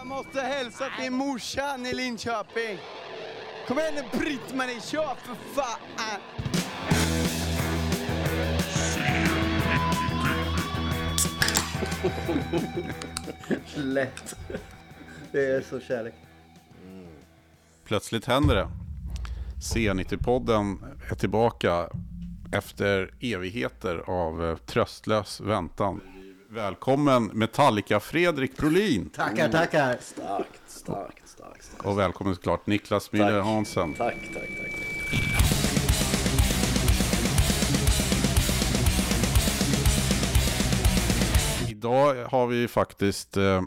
Jag måste hälsa till morsan i Linköping. Kom igen nu Britt-Marie, kör för fan! Lätt. Det är så kärlek. Plötsligt händer det. C90-podden är tillbaka efter evigheter av eh, tröstlös väntan. Välkommen Metallica Fredrik Brolin. Tackar, tackar. Starkt, starkt, starkt. starkt. Och välkommen såklart Niklas Müller Hansen. Tack, tack, tack. Idag har vi faktiskt eh,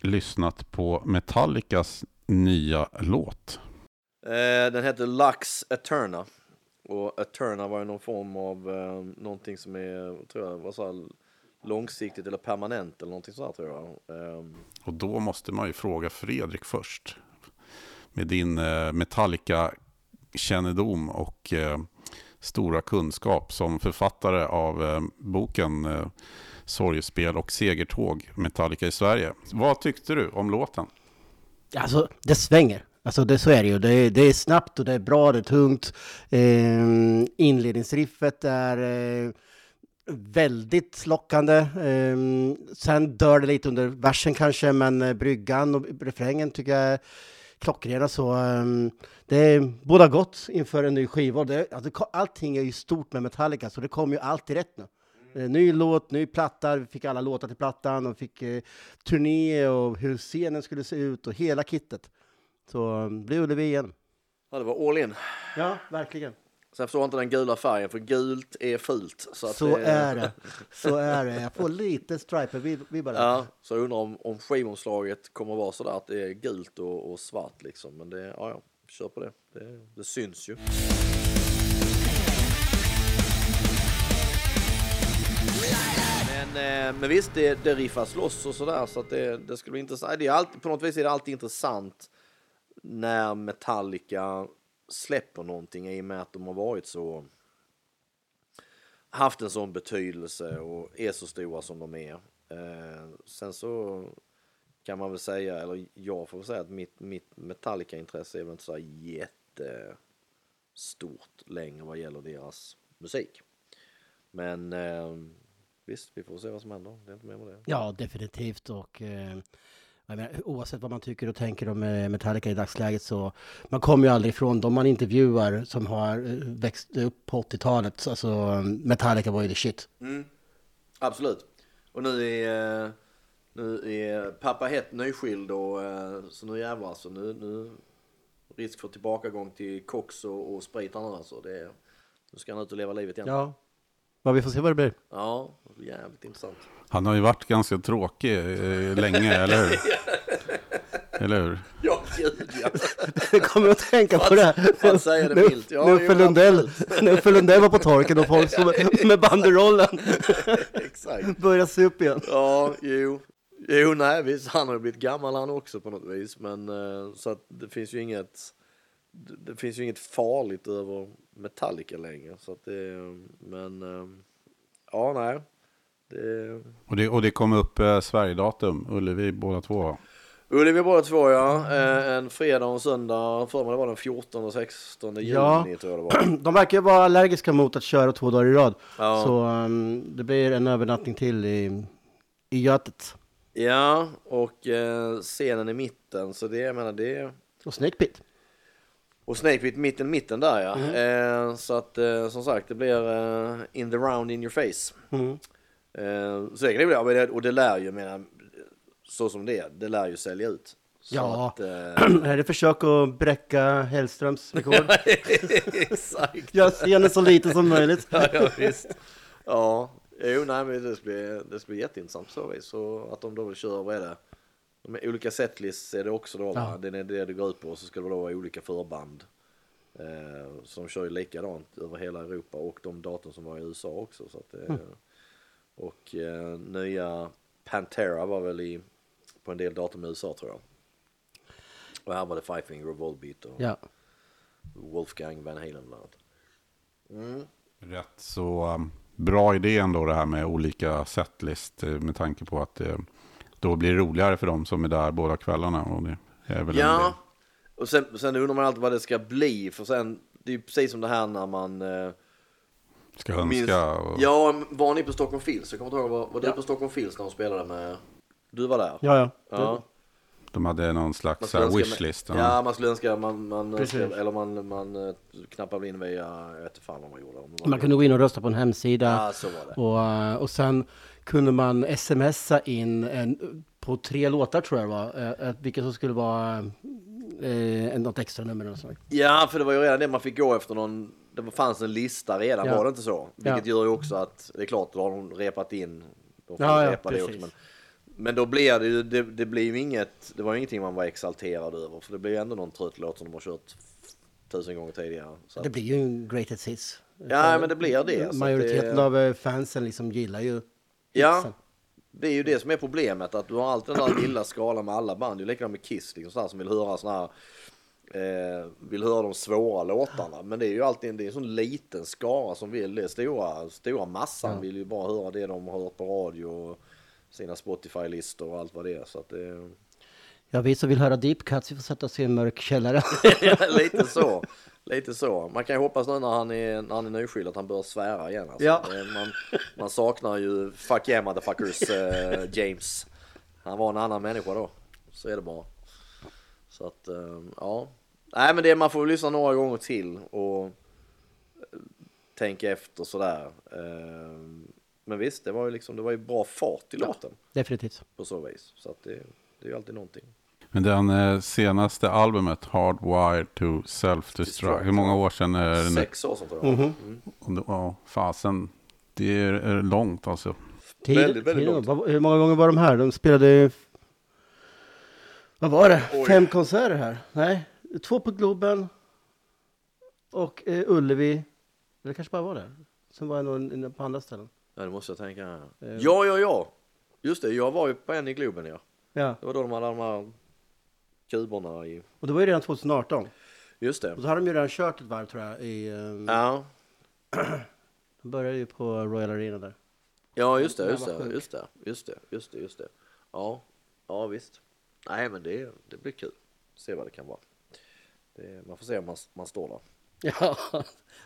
lyssnat på Metallicas nya låt. Eh, den heter Lux Eterna. Och Eterna var ju någon form av eh, någonting som är, tror jag, var så här långsiktigt eller permanent eller någonting sådär tror jag. Eh, Och då måste man ju fråga Fredrik först. Med din eh, Metallica-kännedom och eh, stora kunskap som författare av eh, boken eh, Sorgespel och segertåg Metallica i Sverige. Vad tyckte du om låten? Alltså, det svänger. Alltså, det, så är det ju. Det är, det är snabbt och det är bra, det är tungt. Eh, inledningsriffet är eh, väldigt lockande. Eh, sen dör det lite under versen kanske, men eh, bryggan och refrängen tycker jag är klockrena. Så eh, det är båda gott inför en ny skiva. Det, alltså, allting är ju stort med Metallica, så det kommer ju alltid rätt nu. Eh, Ny låt, ny platta, vi fick alla låtar till plattan och fick eh, turné och hur scenen skulle se ut och hela kittet. Så eh, blir Ullevi igen. ja, det var all in. Ja, verkligen. Sen förstår jag inte den gula färgen, för gult är fult. Så, Så det, är det. Så är det. Jag får lite striper vi, vi bara. Ja, så jag undrar om, om skivomslaget kommer att vara sådär att det är gult och, och svart liksom. Men det, ja, ja, kör på det. Det, det syns ju. Men, eh, men visst, det, det riffas loss och sådär så att det, det skulle bli intressant. Det är alltid, på något vis är det alltid intressant när Metallica släpper någonting i och med att de har varit så haft en sån betydelse och är så stora som de är. Eh, sen så kan man väl säga, eller jag får väl säga att mitt, mitt Metallica-intresse är väl inte så jättestort längre vad gäller deras musik. Men eh, visst, vi får se vad som händer. Det är inte mer med det. Ja, definitivt. Och eh, jag menar, oavsett vad man tycker och tänker om eh, Metallica i dagsläget så man kommer ju aldrig ifrån de man intervjuar som har eh, växt upp på 80-talet. Alltså Metallica var ju the shit. Absolut. Och nu är, eh, nu är pappa hett nyskild och så nu jävlar så nu, nu risk för tillbakagång till koks och, och sprit alltså. Det nu ska han ut och leva livet igen. Ja. ja, vi får se vad det blir. Ja, jävligt intressant. Han har ju varit ganska tråkig eh, länge, eller hur? Eller hur? Ja, gud ja. Jag kommer att tänka på det här. Det Nu- milt. Ja, nu för Lundell, absolut. nu för Lundell var på torken och folk stod med banderollen Exakt. började se upp igen. Ja, jo. Jo, nej, visst, han har ju blivit gammal han också på något vis. Men eh, så att det finns ju inget, det, det finns ju inget farligt över Metallica längre. Så att det, men eh, ja, nej. Det, Och det, och det kom upp eh, Sverigedatum, Ullevi båda två. Ullevi båda två ja. Eh, en fredag och en söndag. För mig det var den 14 och 16 juni Ja. tror jag det var. De verkar ju vara allergiska mot att köra två dagar i rad. Ja. Så um, det blir en övernattning till i, i Götet. Ja, och eh, scenen i mitten. Så det, jag menar det Och Snake Pit. Och Snakepit mitten, mitten där ja. Eh, så att eh, som sagt det blir eh, in the round in your face. Mm. Eh, så det kan det bli, Ja, och det lär ju, menar, så som det är, det lär ju sälja ut. Så Ja. Att, eh, Är det försök att bräcka Hellströms rekord? exakt. Gör scenen så liten som möjligt. Ja, ja, visst. Ja, jo, nej, men det ska bli, det ska bli jätteintressant så vis. Så att de då vill köra, vad är det? De är olika setlists är det också då, va? Det är det det går ut på. Så ska det då vara olika förband. Eh, som kör ju likadant över hela Europa och de datum som var i USA också. Så att det, Och eh, nya Pantera var väl i, på en del datum i USA tror jag. Och här var det Five Finger och Volbeat och Ja. Wolfgang Van Halen bland annat. Mm. Rätt så um, bra idé ändå det här med olika setlist eh, med tanke på att eh, då blir det roligare för dem som är där båda kvällarna. Och det är väl. Ja, och sen, sen undrar man alltid vad det ska bli. För sen, det är ju precis som det här när man... Eh, Ska önska. Och, Ja, var ni på Stockholm Fields? Jag kommer inte ihåg, var, var du på Stockholm Fields när de spelade med... Du var där? Ja, ja. Ja. De hade någon Man slags wishlist. Ja, man skulle önska, man, man eller man, man eh, knappade in via, jag vet fan vad man gjorde. Var Man kunde gå in och rösta på en hemsida. Ja, så var det. Och, eh, och sen kunde man smsa in en, på tre låtar tror jag det var, eh, vilka som skulle vara eh, något extra nummer och sånt. Ja, för det var ju redan det man fick gå efter någon, det fanns en lista redan, Ja. var det inte så? Vilket Ja. gör ju också att, det är klart, då har de repat in, de får Ja, ja, repa det också. Men, men då blir det ju, det, det blir ju inget, det var ju ingenting man var exalterad över, för det blir ju ändå någon trött låt som de har kört tusen gånger tidigare. Så Det blir ju en greatest hits. ja, men det blir det. Majoriteten det, av eh, fansen liksom gillar ju Ja, hitsen. det är ju det som är problemet, att du har alltid den där lilla skalan med alla band. Det är likadant med Kiss, liksom, som vill höra såna här, eh, vill höra de svåra låtarna. Men det är ju alltid det är en sån liten skara som vill det. Stora, stora massan vill ju bara höra det de har hört på radio och sina Spotify-listor och allt vad det är. Så att det Ja, vi som vill höra Deep Cuts, vi får sätta oss i en mörk källare. är lite så. Lite så. Man kan ju hoppas nu när han är, när han är nyskild att han bör svära igen. Alltså. Ja. Man, man saknar ju fuck yeah motherfuckers eh, James. Han var en annan människa då. Så är det bara. Så att, eh, ja. Nej men det, man får väl lyssna några gånger till och eh, tänka efter sådär. Eh, Men visst, det var ju liksom, det var ju bra fart i låten Definitivt. på så vis. Så att det, det är ju alltid någonting. Men den eh, senaste albumet, Hardwired to Self-Destruct, Destruct, hur många ja. år sedan är det nu? Sex år som tror jag. Mm. Och det- Ja, fasen. Det är, är långt alltså. Tid, Väldigt, väldigt tid- långt. Hur många gånger var de här? De spelade... Vad var det? Oj. Fem konserter här? Nej, två på Globen. Och eh, Ullevi. Eller kanske bara var det. Sen var jag nog inne på andra ställen. Ja, det måste jag tänka. Eh. Ja, ja, ja. Just det, jag var ju på en i Globen ja. Ja, Det var då de hade de här kuberna i... och det var ju redan 2018. Just det. Och så hade de ju redan kört ett varv tror jag. I, eh, Ja, De började ju på Royal Arena där. ja just det, just det, just det, just det, just det, just det. Ja, ja visst. Nej, men det, det blir kul. Se vad det kan vara. Det, man får se om man, man står där. Ja,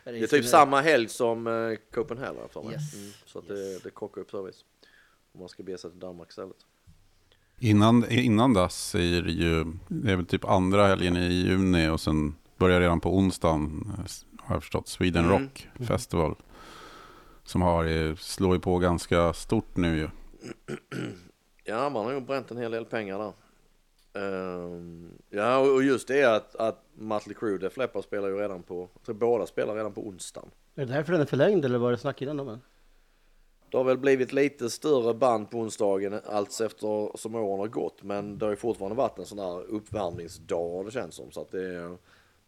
Det är typ samma helg som eh, Copenhagen för mig. Yes. Mm, så att det, det krockar upp så vis. Om man ska bege sig till Danmark istället. Innan, innan dess är det ju, det är väl typ andra helgen i juni och sen börjar redan på onsdagen, eh, har jag förstått, Sweden Mm. Rock Festival. Som har, eh, slår ju på ganska stort nu ju. Ja, man har ju bränt en hel del pengar där. Ehm, ja, och och just det att, att Mötley Crüe, Def Leppard spelar ju redan på, jag tror båda spelar redan på onsdagen. Är det därför den är förlängd eller var det snack innan om den? Det har väl blivit lite större band på onsdagen allt efter som åren har gått. Men det har ju fortfarande varit en sån här uppvärmningsdag det känns som. Så att det är,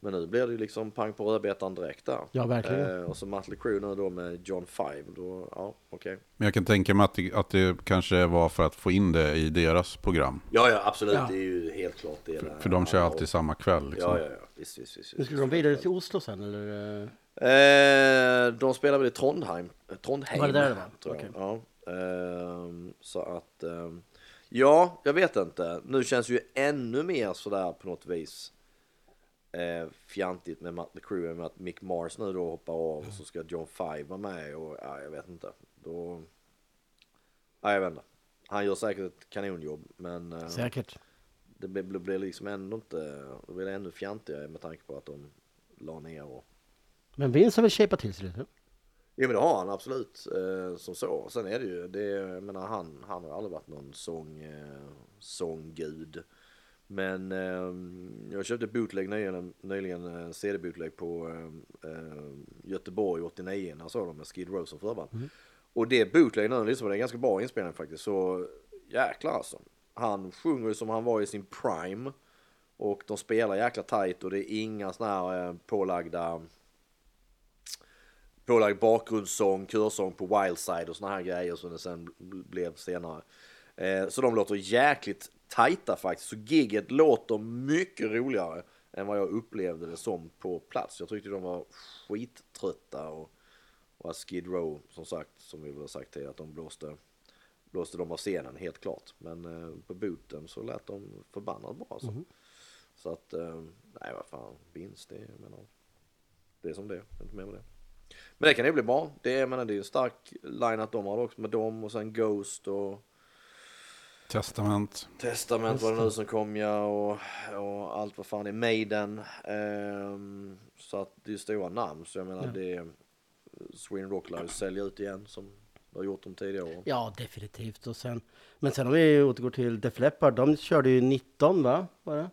men nu blir det ju liksom pang på rödbetan direkt där. Ja, verkligen. Eh, och så Mötley Crüe nu då med John Five. Då, ja, okej. Men jag kan tänka mig att det, att det kanske var för att få in det i deras program. Ja, ja, absolut. Ja. Det är ju helt klart det. Där. För de kör Ja, alltid samma kväll. Liksom. Ja, ja, ja. Visst, visst, visst. Visst. skulle de vidare till Oslo sen eller? eh? Eh, de spelar väl i Trondheim. eh, Trondheim Var det där det var? Okej. Ja. Ehm, så att, ehm, ja, jag vet inte. Nu känns ju ännu mer sådär på något vis eh, fjantigt med Mötley Crüe med att Mick Mars nu då hoppar av och så ska John Five vara med och ja, jag vet inte. Då, ja, jag vet inte. Han gör säkert ett kanonjobb men eh, Säkert. det blir, blir- blir liksom ändå inte, det blir ännu fjantigare med tanke på att de la ner och Men Vince har väl shapat till sig lite? Jo men det har han absolut eh, som så. Sen är det ju, det, jag menar han, han har aldrig varit någon sång, eh, sånggud. Men eh, jag köpte bootleg nyligen, nyligen en CD-bootleg på eh, eh, Göteborg 89 när jag såg dem med Skid Row som förband. Och det bootleg nu, liksom, det är en ganska bra inspelning faktiskt. Så jäklar alltså. Han sjunger ju som han var i sin prime. Och de spelar jäkla tight och det är inga såna här eh, pålagda pålagd bakgrundssång, körsång på Wildside och såna här grejer som det sen bl- blev senare. Eh, så de låter jäkligt tajta faktiskt. Så gigget låter mycket roligare än vad jag upplevde det som på plats. Jag tyckte de var skittrötta och, och att Skid Row som sagt, som vi väl har sagt till att de blåste blåste de av scenen helt klart. Men eh, på booten så lät de förbannat bra alltså. Så att, eh, nej vad fan, vinst det, jag menar, det är som det är, inte mer med det. Men det kan ju bli bra. Det är, jag menar, det är en stark line-up de har också med dem och sen Ghost och Testament. Testament var det nu som kom ja och, och allt vad fan det är Maiden. Ehm, så att det är stora namn så jag menar Ja. det Sweden Rock lär sälja ut igen som det har gjort de tidigare åren. Ja, definitivt. Och sen, men sen om vi återgår till Def Leppard, de körde ju 19 va? Var det?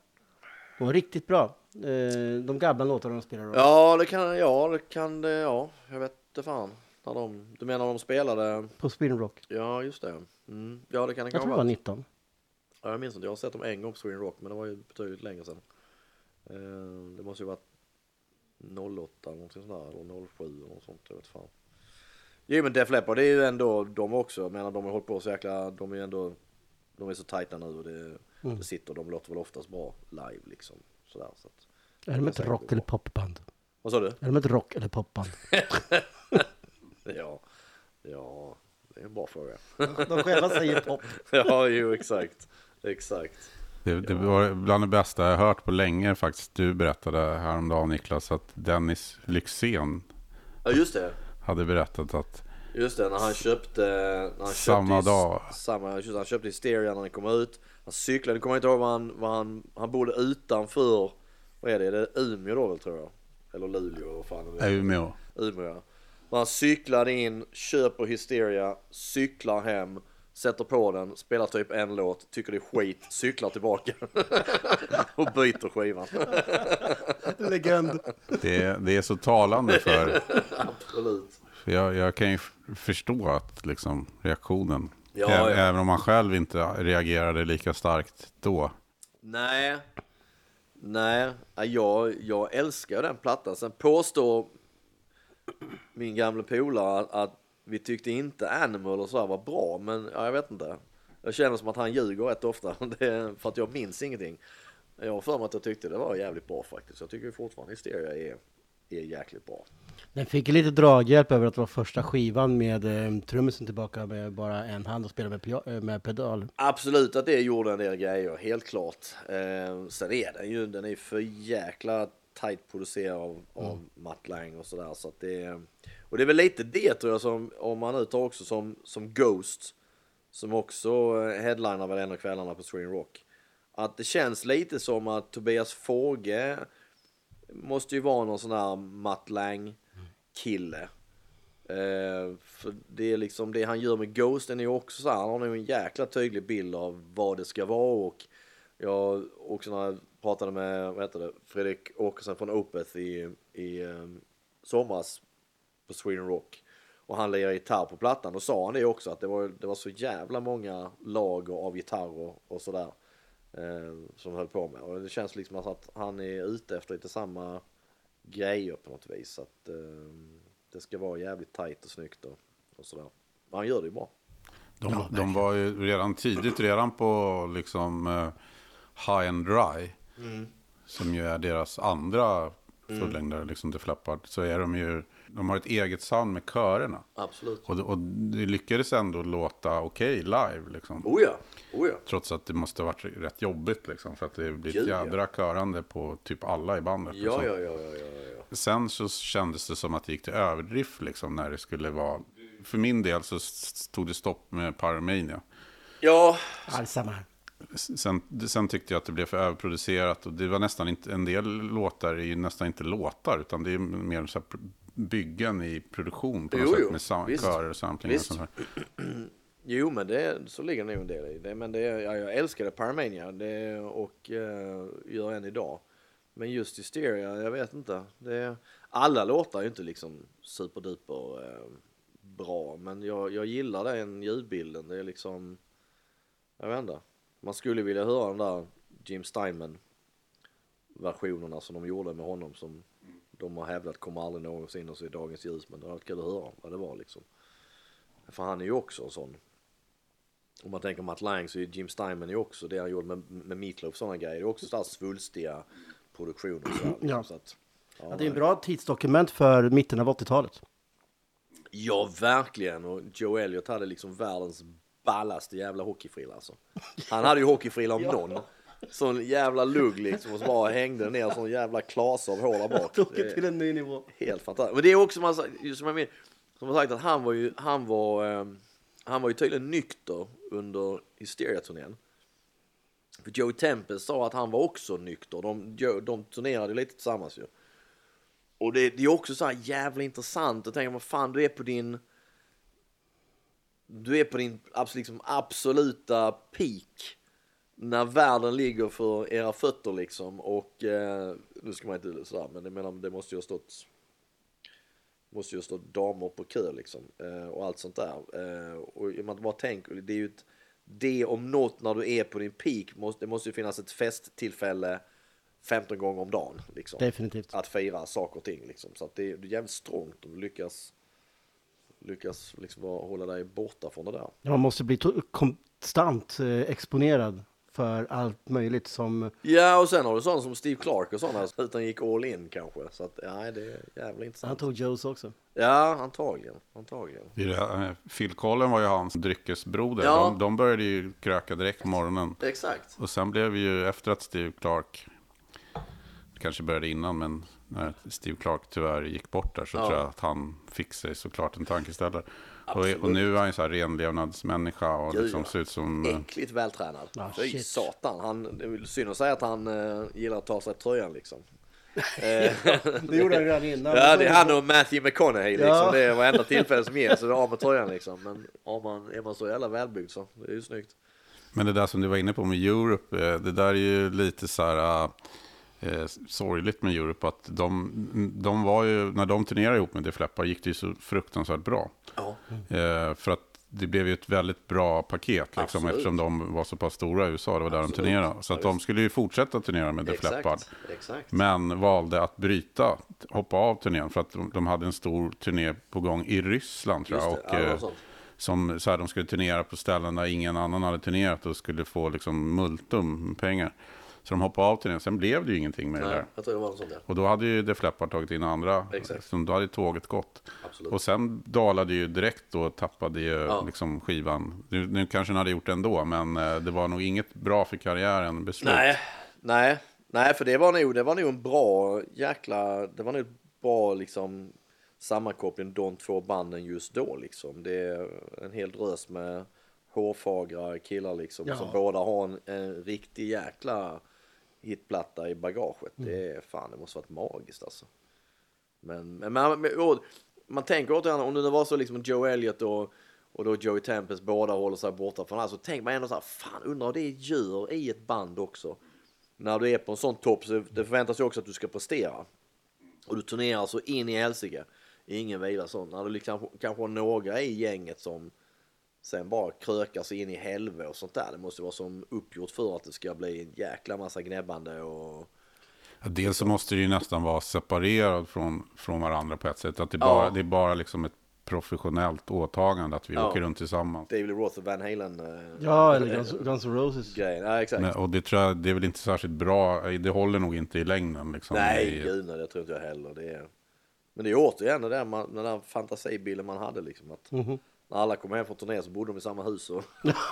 De var riktigt bra. Eh, de gamla låtarna de spelade. då. Ja det kan, ja det kan det, ja jag vet inte fan. När de, du menar de spelade, På Sweden Rock. ja just det. Mm. Ja det kan det Jag tror det var vara. 19. Ja, jag minns inte, jag har sett dem en gång på Sweden Rock men det var ju betydligt längre sedan. Ehm, det måste ju varit 08 eller någonting sånt där, eller 07 eller något sånt, jag vet fan. Jo men Def Leppard det är ju ändå de också, jag menar de har hållit på så jäkla, de är ju ändå, de är så tajta nu och det, Mm. det sitter, de låter väl oftast bra live liksom. Sådär, så att. Är de ett rock eller popband? Vad sa du? Är de ett rock eller popband? Ja, ja, det är en bra fråga. De själva säger pop. ja, jo exakt, exakt. Det, det var bland det bästa jag hört på länge faktiskt. Du berättade häromdagen Niklas att Dennis Lyxzén Ja just det. hade berättat att Just det, när han köpte... När han Samma köpte, dag. Samma, just, det, han köpte Hysteria när den kom ut. Han cyklade, nu kommer jag inte ihåg vad han, vad han... Han bodde utanför... Vad är det? Är det Umeå då väl tror jag? Eller Luleå, vad fan det är är. Umeå. Umeå ja. Men han cyklade in, köper Hysteria, cyklar hem, sätter på den, spelar typ en låt, tycker det är skit, cyklar tillbaka och byter skivan. Legend. Det, det är så talande för, Absolut. för jag, jag kan ju förstå att liksom reaktionen. Ja, ja. Även om man själv inte reagerade lika starkt då. Nej. Nej, ja, jag, jag älskar den plattan. Sen påstår min gamla polare att, att vi tyckte inte Animal och så här var bra, men ja, jag vet inte. Jag känner som att han ljuger rätt ofta, för att jag minns ingenting. Jag har för mig att jag tyckte det var jävligt bra faktiskt. Jag tycker fortfarande Hysteria är, är jäkligt bra. Den fick lite draghjälp över att det var första skivan med eh, trummisen tillbaka med bara en hand och spela med, eh, med pedal. Absolut att det gjorde en del grejer, helt klart. Eh, sen är den ju, den är för jäkla tight producerad av, av Matt Lang och sådär. Så att det, och det är väl lite det tror jag som, om man nu tar också som, som Ghost, som också eh, headlinar väl en av kvällarna på Sweden Rock. Att det känns lite som att Tobias Forge måste ju vara någon sån här Matt Lang kille. Eh, för det är liksom det han gör med Ghosten är ju också så här, han har nog en jäkla tydlig bild av vad det ska vara och jag också när pratade med, vad heter det, Fredrik Åkesson från Opeth i, i um, somras på Sweden Rock och han lirar gitarr på plattan, då sa han det också att det var, det var så jävla många lager av gitarrer och sådär eh, som höll på med och det känns liksom att han är ute efter lite samma grejer på något vis. Att eh, det ska vara jävligt tajt och snyggt och, och sådär. Men han gör det ju bra. De, de var ju redan tidigt, redan på liksom eh, High and Dry, som ju är deras andra fullängdare, liksom The Flappard, så är de ju, de har ett eget sound med körerna. Absolut. Och, det- och det lyckades ändå låta okej live, liksom. Oh ja, oh ja. Trots att det måste ha varit rätt jobbigt, liksom, för att det blir ett ja. jädra körande på typ alla i bandet. Ja, liksom. ja, ja, ja, ja, ja. Sen så kändes det som att det gick till överdrift liksom när det skulle vara... För min del så stod det stopp med Pyromania. Ja, Alls samma här. Sen, sen tyckte jag att det blev för överproducerat och det var nästan inte, en del låtar är ju nästan inte låtar utan det är mer så byggen i produktion på något Jo, sätt jo, med sam- visst. körer och samplingar och sånt här. jo men det, så ligger det nog en del i det. Men det, ja, jag älskade Paramania det, och eh, gör än idag. Men just Hysteria, jag vet inte. Det, alla låtar är ju inte liksom superduper eh, bra. Men jag, jag gillar den ljudbilden. Det är liksom, jag vet inte. Man skulle vilja höra den där Jim Steinman versionerna som de gjorde med honom som de har hävdat kommer aldrig någonsin att se dagens ljus. Men det kul att höra vad det var liksom. För han är ju också en sån. Om man tänker Matt Lang så är Jim Steinman ju också det han gjorde med, med Meatloaf och sådana grejer. Det är också sådär svulstiga produktioner. Så, liksom, Ja. så att, Ja, det är en bra tidsdokument för mitten av 80-talet. Ja, verkligen. Och Joe Elliott hade liksom världens ballaste jävla hockeyfrilla alltså. Han hade ju hockeyfrilla om någon. Sån jävla lugg liksom och så bara hängde ner sån jävla klase av hår där bak. Tog till en ny nivå. Helt fantastiskt. Men det är också man, just som jag men, som har sagt att han var ju, han var, ehm, han var ju tydligen nykter under Hysteria-turnén. För Joey Tempest sa att han var också nykter. De, de turnerade lite tillsammans ju. Och det, det är också så här jävla intressant att tänka, vad fan du är på din du är på din liksom, absoluta peak när världen ligger för era fötter liksom. Och eh, nu ska man inte sådär men jag menar det måste ju ha stått måste ju ha stått damer på kö liksom eh, och allt sånt där. Eh, och man bara tänker det är ju ett, det om något när du är på din peak måste, det måste ju finnas ett festtillfälle 15 gånger om dagen liksom. Definitivt. att fira saker och ting liksom. Så att det är, det är jävligt strångt om du lyckas lyckas liksom hålla dig borta från det där. Man måste bli konstant eh, exponerad för allt möjligt som... Ja, och sen har du sådana som Steve Clark och sådana utan gick all in kanske. Så att, ja, det är jävligt Han intressant. tog Joes också. Ja, antagligen. Antagligen. Det Phil Collen var ju hans dryckesbroder. Ja. De, de började ju kröka direkt på morgonen. Exakt. Och sen blev ju efter att Steve Clark, kanske började innan, men när Steve Clark tyvärr gick bort där så Ja. tror jag att han fick sig såklart en tankeställare. Och, och nu är han ju så här renlevnadsmänniska och Gud, liksom ja. ser ut som... eh, Äckligt vältränad. Ah, Fy satan. Han, det är synd att säga att han uh, gillar att ta sig tröjan liksom. Eh, Det gjorde han redan innan. ja, det är han och Matthew McConaughey liksom. Ja. Det är varenda tillfälle som ges så är det av med tröjan liksom. Men om man, är man så jävla välbyggd så det är ju snyggt. Men det där som du var inne på med Europe, det där är ju lite så här eh, sorgligt med Europe. Att de, de var ju, när de turnerade ihop med Def Leppard gick det ju så fruktansvärt bra. Ja. Eh, för att det blev ju ett väldigt bra paket liksom, Absolut. eftersom de var så pass stora i USA. Det var där Absolut. de turnerade. Så att de skulle ju fortsätta turnera med Leppard. Exakt. Exakt. Men valde att bryta, hoppa av turnén. För att de, de hade en stor turné på gång i Ryssland tror jag. Och, eh, som så här, de skulle turnera på ställen där ingen annan hade turnerat och skulle få liksom multum pengar. Så de hoppade av turnén. Sen blev det ju ingenting med det Nej, där. jag tror det var något sånt där. Och då hade ju Def Leppard tagit in andra. Exakt. Så då hade tåget gått. Absolut. Och sen dalade ju direkt då, tappade ju Ja. liksom skivan. Nu, nu kanske den hade gjort det ändå, men eh, det var nog inget bra för karriären beslut. Nej, nej, nej, för det var nog, det var nog en bra jäkla, det var nog ett bra liksom sammankoppling de två banden just då liksom. Det är en hel drös med hårfagra killar liksom Ja. som båda har en, en riktig jäkla hitplatta i bagaget. Mm. Det är fan, det måste varit magiskt alltså. Men, men man, men, och, man tänker återigen, om det var så liksom Joe Elliott och, och då Joey Tempest båda håller sig borta från allt så tänker man ändå så här, fan undrar det gör i ett band också. När du är på en sån topp så det förväntas ju också att du ska prestera. Och du turnerar så in i helsike. Ingen vidare sån. När du liksom, kanske har några i gänget som sen bara krökar sig in i helvete och sånt där. Det måste vara som uppgjort för att det ska bli en jäkla massa gnäbbande och Ja, Dels så måste det ju nästan vara separerad från, från varandra på ett sätt. Att det, Ja. bara, det är bara liksom ett professionellt åtagande att vi Ja. åker runt tillsammans. David Roth och Van Halen eh, Ja, eller Guns, Guns N' Roses. grejen. Ja, exakt. Men, och det tror jag, det är väl inte särskilt bra, det håller nog inte i längden. Liksom, Nej, i, gud nej, det tror inte jag heller. Det är... Men det är återigen det där, man, den där fantasibilden man hade liksom. Att Mhm. När alla kom hem från turné så bodde de i samma hus och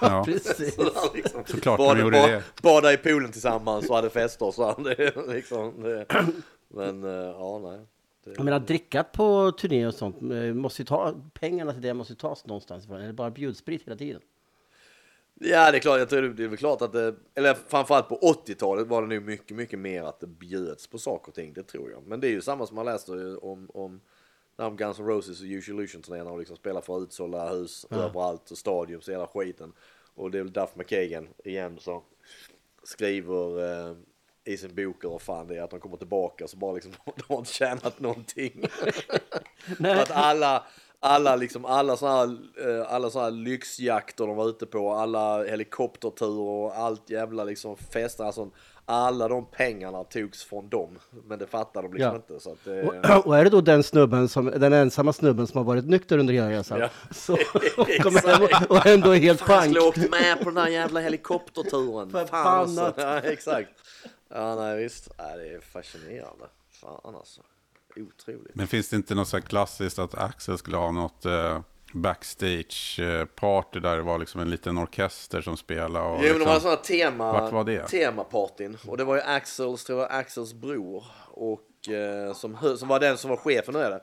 ja, Precis. liksom, Såklart de bada, gjorde ba- det. bada i poolen tillsammans och hade fester. Så det, liksom, det, men eh, ja, nej. Det, Jag menar, dricka på turné och sånt, eh, måste ju ta, pengarna till det måste ju tas någonstans ifrån. Är det bara bjudsprit hela tiden? Ja, det är klart. Jag tror det är väl klart att det, eller framförallt på 80-talet var det nog mycket, mycket mer att det bjöds på saker och ting. Det tror jag. Men det är ju samma som man läste om, om när Guns N' Roses och Use Illusion turnéerna och liksom spelar för utsålda hus överallt och stadion så hela skiten. Och det är väl Duff McKagan igen som skriver eh, i sin bok eller fan det är att de kommer tillbaka så bara liksom de har inte tjänat någonting. Att alla, alla liksom, alla sådana här, eh, alla såna här lyxjakter de var ute på, alla helikopterturer och allt jävla liksom fester, alltså alla de pengarna togs från dem. Men det fattar de liksom Ja. inte. Så att det, Och, och är det då den snubben, som, den ensamma snubben som har varit nykter under hela resan? Ja. Så, och, kommer hem och, och ändå är helt Fan, jag pank. skulle åkt med på den här jävla helikopterturen. Fan alltså. Förbannat. Ja, exakt. Ja, nej visst. Ja, det är fascinerande. Fan alltså. Otroligt. Men finns det inte något så här klassiskt att Axel skulle ha något eh, backstage-party där det var liksom en liten orkester som spelade. Och Jo, men de hade liksom, sådana tema, Vart var det? temapartyn. Och det var ju Axels, tror jag, Axels bror. Och eh, som, som var den som var chefen nu är det.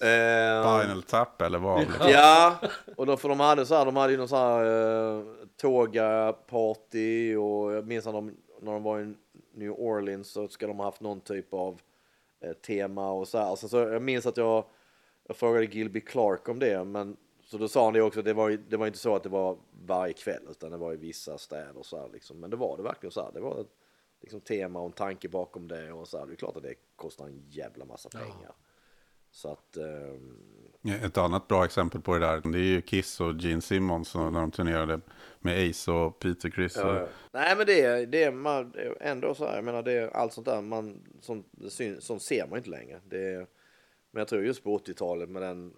Eh, Spinal Tap eller vad? Ja, och då, för de hade så här, de hade ju någon så här uh, Toga-party och jag minns när de, när de var i New Orleans så ska de ha haft någon typ av eh, tema och så här. Sen så jag minns att jag, jag frågade Gilby Clark om det, men så då sa han det också, det var det var inte så att det var varje kväll, utan det var i vissa städer så här liksom. Men det var det verkligen så här, det var ett liksom, tema och en tanke bakom det och så här. Det är klart att det kostar en jävla massa pengar. Så att, ehm, Ett annat bra exempel på det där, det är ju Kiss och Gene Simmons när de turnerade med Ace och Peter Criss. och- Ja, ja. Nej men det, är- det, är man, ändå så här, jag menar det är allt sånt där, man, sånt, det syn, sånt ser man inte längre. Det är, men jag tror just på 80-talet med den,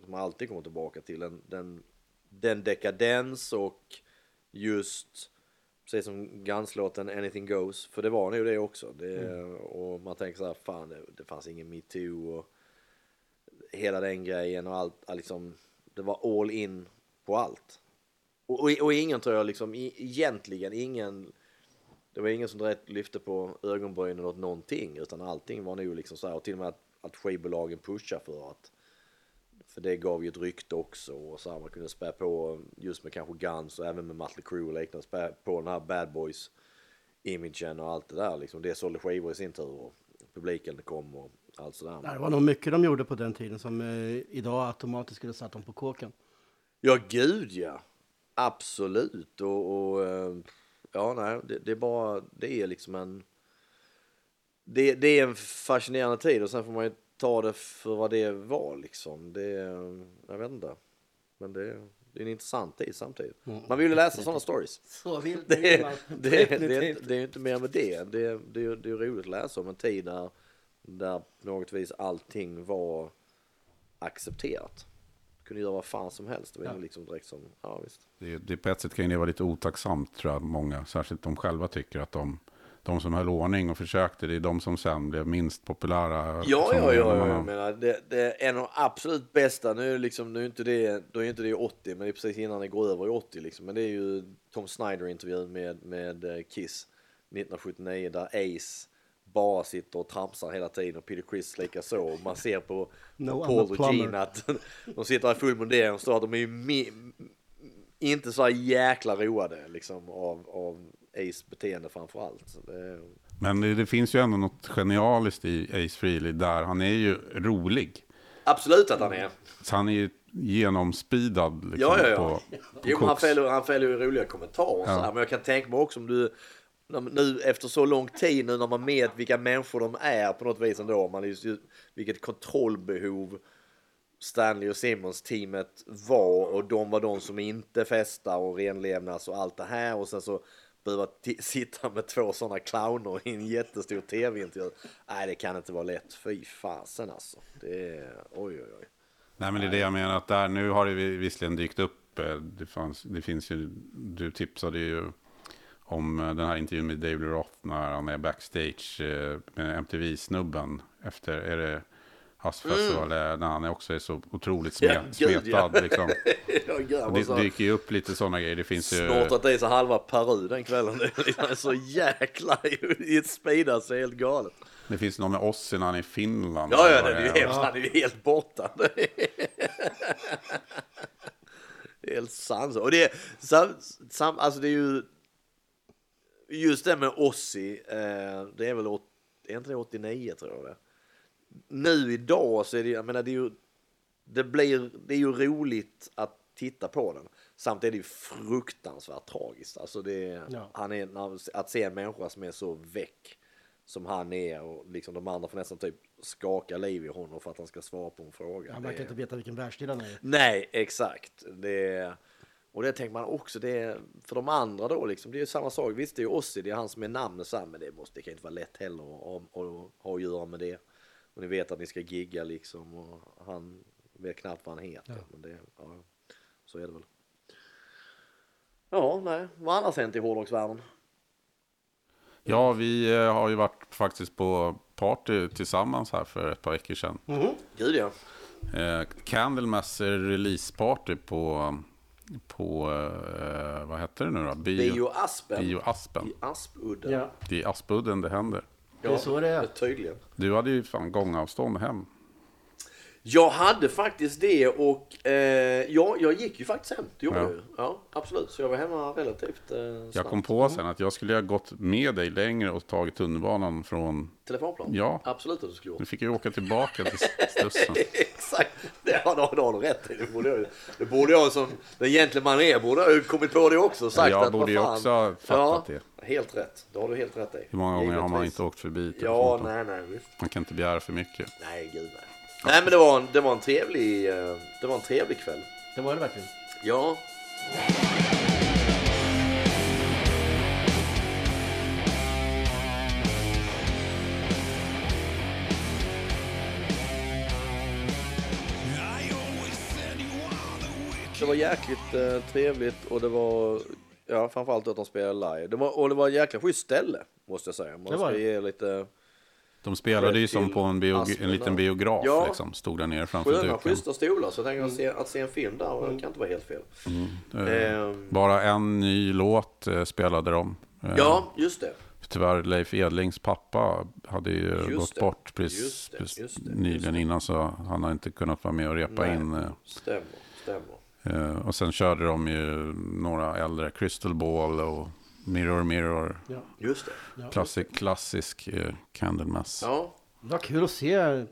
som man alltid kommer tillbaka till, den, den, den dekadens och just, precis som Guns-låten Anything Goes, för det var nog det också. Det, Och man tänker så här, fan det, det fanns ingen metoo och hela den grejen och allt, all liksom, det var all in på allt. Och, och, och ingen tror jag liksom, i, egentligen ingen, det var ingen som direkt lyfte på ögonbrynen åt någonting, utan allting var nog liksom så här, och till och med att, att skivbolagen pushar för att, för det gav ju ett rykte också, och så här, man kunde spä på, just med kanske Guns och även med Mötley Crüe och liknande, spä på den här Bad Boys imagen och allt det där liksom, det sålde skivor i sin tur och publiken kom och allt sådär. Det var nog mycket de gjorde på den tiden som eh, idag automatiskt skulle satt dem på kåken. Ja, gud ja. Absolut. Och, och eh, ja, nej, det, det är bara, det är liksom en, det, det är en fascinerande tid och sen får man ju ta det för vad det var liksom. Det, jag vet inte. Men det, det är en intressant tid samtidigt. Man vill ju läsa sådana stories. Så vill Det, det, det, det, det är ju inte mer med det. Det, det, det är ju roligt att läsa om en tid där, där på något vis allting var accepterat. Kunde göra vad fan som helst. Det var ju liksom direkt som, ja visst. Det, det på ett sätt kan det vara lite otacksamt tror jag, många, särskilt de själva tycker att de, de som höll ordning och försökte, det är de som sen blev minst populära. Ja, ja, ja, ja. Jag menar, det, det är en av de absolut bästa. Nu är det liksom, nu är inte det, då är inte det 80, men det är precis innan det går över i 80 liksom. Men det är ju Tom Snyder-intervjun med, med eh, Kiss 1979 där Ace bara sitter och tramsar hela tiden och Peter Criss lika så. Och man ser på, No, på Paul och. Gene att de sitter i full mundering och står att de är ju mi- inte så här jäkla roade liksom av, av Ace beteende framför allt. Det, Men det, det finns ju ändå något genialiskt i Ace Frehley där. Han är ju rolig. absolut att han är. Så han är ju genomspeedad liksom, Ja, ja, ja. på, på Jo, han fäller, han fäller ju roliga kommentarer och så Ja. här, men jag kan tänka mig också om du nu efter så lång tid nu när man vet vilka människor de är på något vis ändå, man just, vilket kontrollbehov Stanley och Simmons teamet var och de var de som inte festar och renlevnads och allt det här och sen så behöva sitta med två sådana clowner i en jättestor tv-intervju. Nej, det kan inte vara lätt. Fy fasen alltså. Det är, oj, oj, oj. Nej, men det är det jag menar. Att där, nu har det visserligen dykt upp. Eh, det, fanns, det finns ju, du tipsade ju om eh, den här intervjun med David Roth när han är backstage eh, med MTV-snubben efter, är det Havsfestival, mm. när han också är så otroligt smet, Ja, gud, ja. smetad. Liksom. Ja, Det så- dyker ju upp lite sådana grejer. Det finns ju... Snortat i sig halva Peru den kvällen. Det är liksom så jäkla i ett speeda så helt galet. Det finns någon med oss när han är i Finland. Ja, ja, det är ju hemskt. Han är ju helt borta. Det är helt sant. Och det är, sam, sam, alltså det är ju just det med Ossi. Eh, det är väl åt, är inte det 89 tror jag det. Nu idag så är det, jag menar det är ju, det blir, det är ju roligt att titta på den. Samtidigt är det ju fruktansvärt tragiskt. Alltså det Ja. han är, att se en människa som är så väck som han är och liksom de andra får nästan typ skaka liv i honom för att han ska svara på en fråga. Han verkar inte veta vilken världsdel han är. Nej, exakt. Det, och det tänker man också, det för de andra då liksom, det är ju samma sak. Visst, det är ju Ossi, det är han som är namnet men det, måste, det kan inte vara lätt heller att ha att göra med det. Och ni vet att ni ska gigga liksom och han vet knappt vad han heter. Men det, ja, så är det väl. Ja, nej. Vad annars hänt i hårdrocksvärlden? Ja, vi eh, har ju varit faktiskt på party tillsammans här för ett par veckor sedan. Gud ja. Eh, Candlemass releaseparty på, på eh, vad hette det nu då? Bio, Bio Aspen. Bio Aspen. I Aspudden. Ja, Det är i Aspudden det händer. Det är så det är. Tydligen. Du hade ju fan gångavstånd hem. Jag hade faktiskt det och eh, ja, jag gick ju faktiskt hem. Det gjorde Ja. jag ju. Ja, absolut. Så jag var hemma relativt eh, Jag snabbt. kom på sen att jag skulle ha gått med dig längre och tagit tunnelbanan från... Telefonplan? Ja. Absolut att du skulle gjort. Nu fick jag åka tillbaka till Slussen. Exakt, det har, det har du rätt i. Det borde jag, det borde jag som den gentleman är, borde ha kommit på det också. Sagt Jag att, borde ju också ha fattat ja, det. Helt rätt, det har du helt rätt i. Hur många gånger har man Givetvis. inte åkt förbi Ja, nej, nej, visst. Man kan inte begära för mycket. Nej, gud nej. Nej, men det var en, det var en trevlig, eh, det var en trevlig kväll. Det var det verkligen. Ja, det var jäkligt eh, trevligt och det var, ja framförallt att de spelade live. Det var, och det var ett jäkla schysst ställe, måste jag säga. Man Det var ska det. ge lite De spelade ju som på en, en liten biograf Ja. liksom. Stod där nere framför sköna, duken. schyssta stolar. Så jag tänker att, se, att se en film där det kan inte vara helt fel. Eh, Ehm, Bara en ny låt eh, spelade de. Eh, ja, just det. Tyvärr Leif Edlings pappa hade ju Just gått det. bort precis, Just det, just det, nyligen just det. innan så han har inte kunnat vara med och repa Nej, in. eh, Stämmer, stämmer. Eh, och sen körde de ju några äldre, Crystal Ball och Mirror Mirror. Ja. Just det. Ja. Klassisk, klassisk eh, Candlemass. Ja, Det var kul att se eh,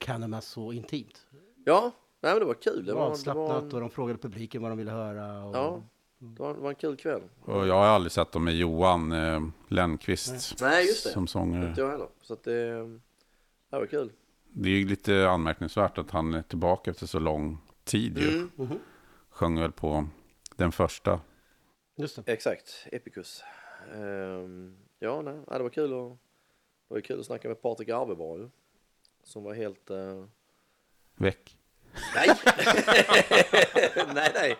Candlemass så intimt. ja. Nej, men det var kul. Det Det var, avslappnat var, en, och de frågade publiken vad de ville höra. Och... ja, det var, det var en kul kväll. Och jag har aldrig sett dem med Johan eh, Lennqvist Nej, just det. som sångare. Inte jag heller. Så att det, det var kul. Det är ju lite anmärkningsvärt att han är tillbaka efter så lång tid ju. Mm, Mhm. Sjöng väl på den första. Just det. exakt, Epicus. Ehm, ja, nej, det var kul att, det var kul att snacka med Patrik Arveborg. Som var helt... eh, Väck. Nej! nej, nej.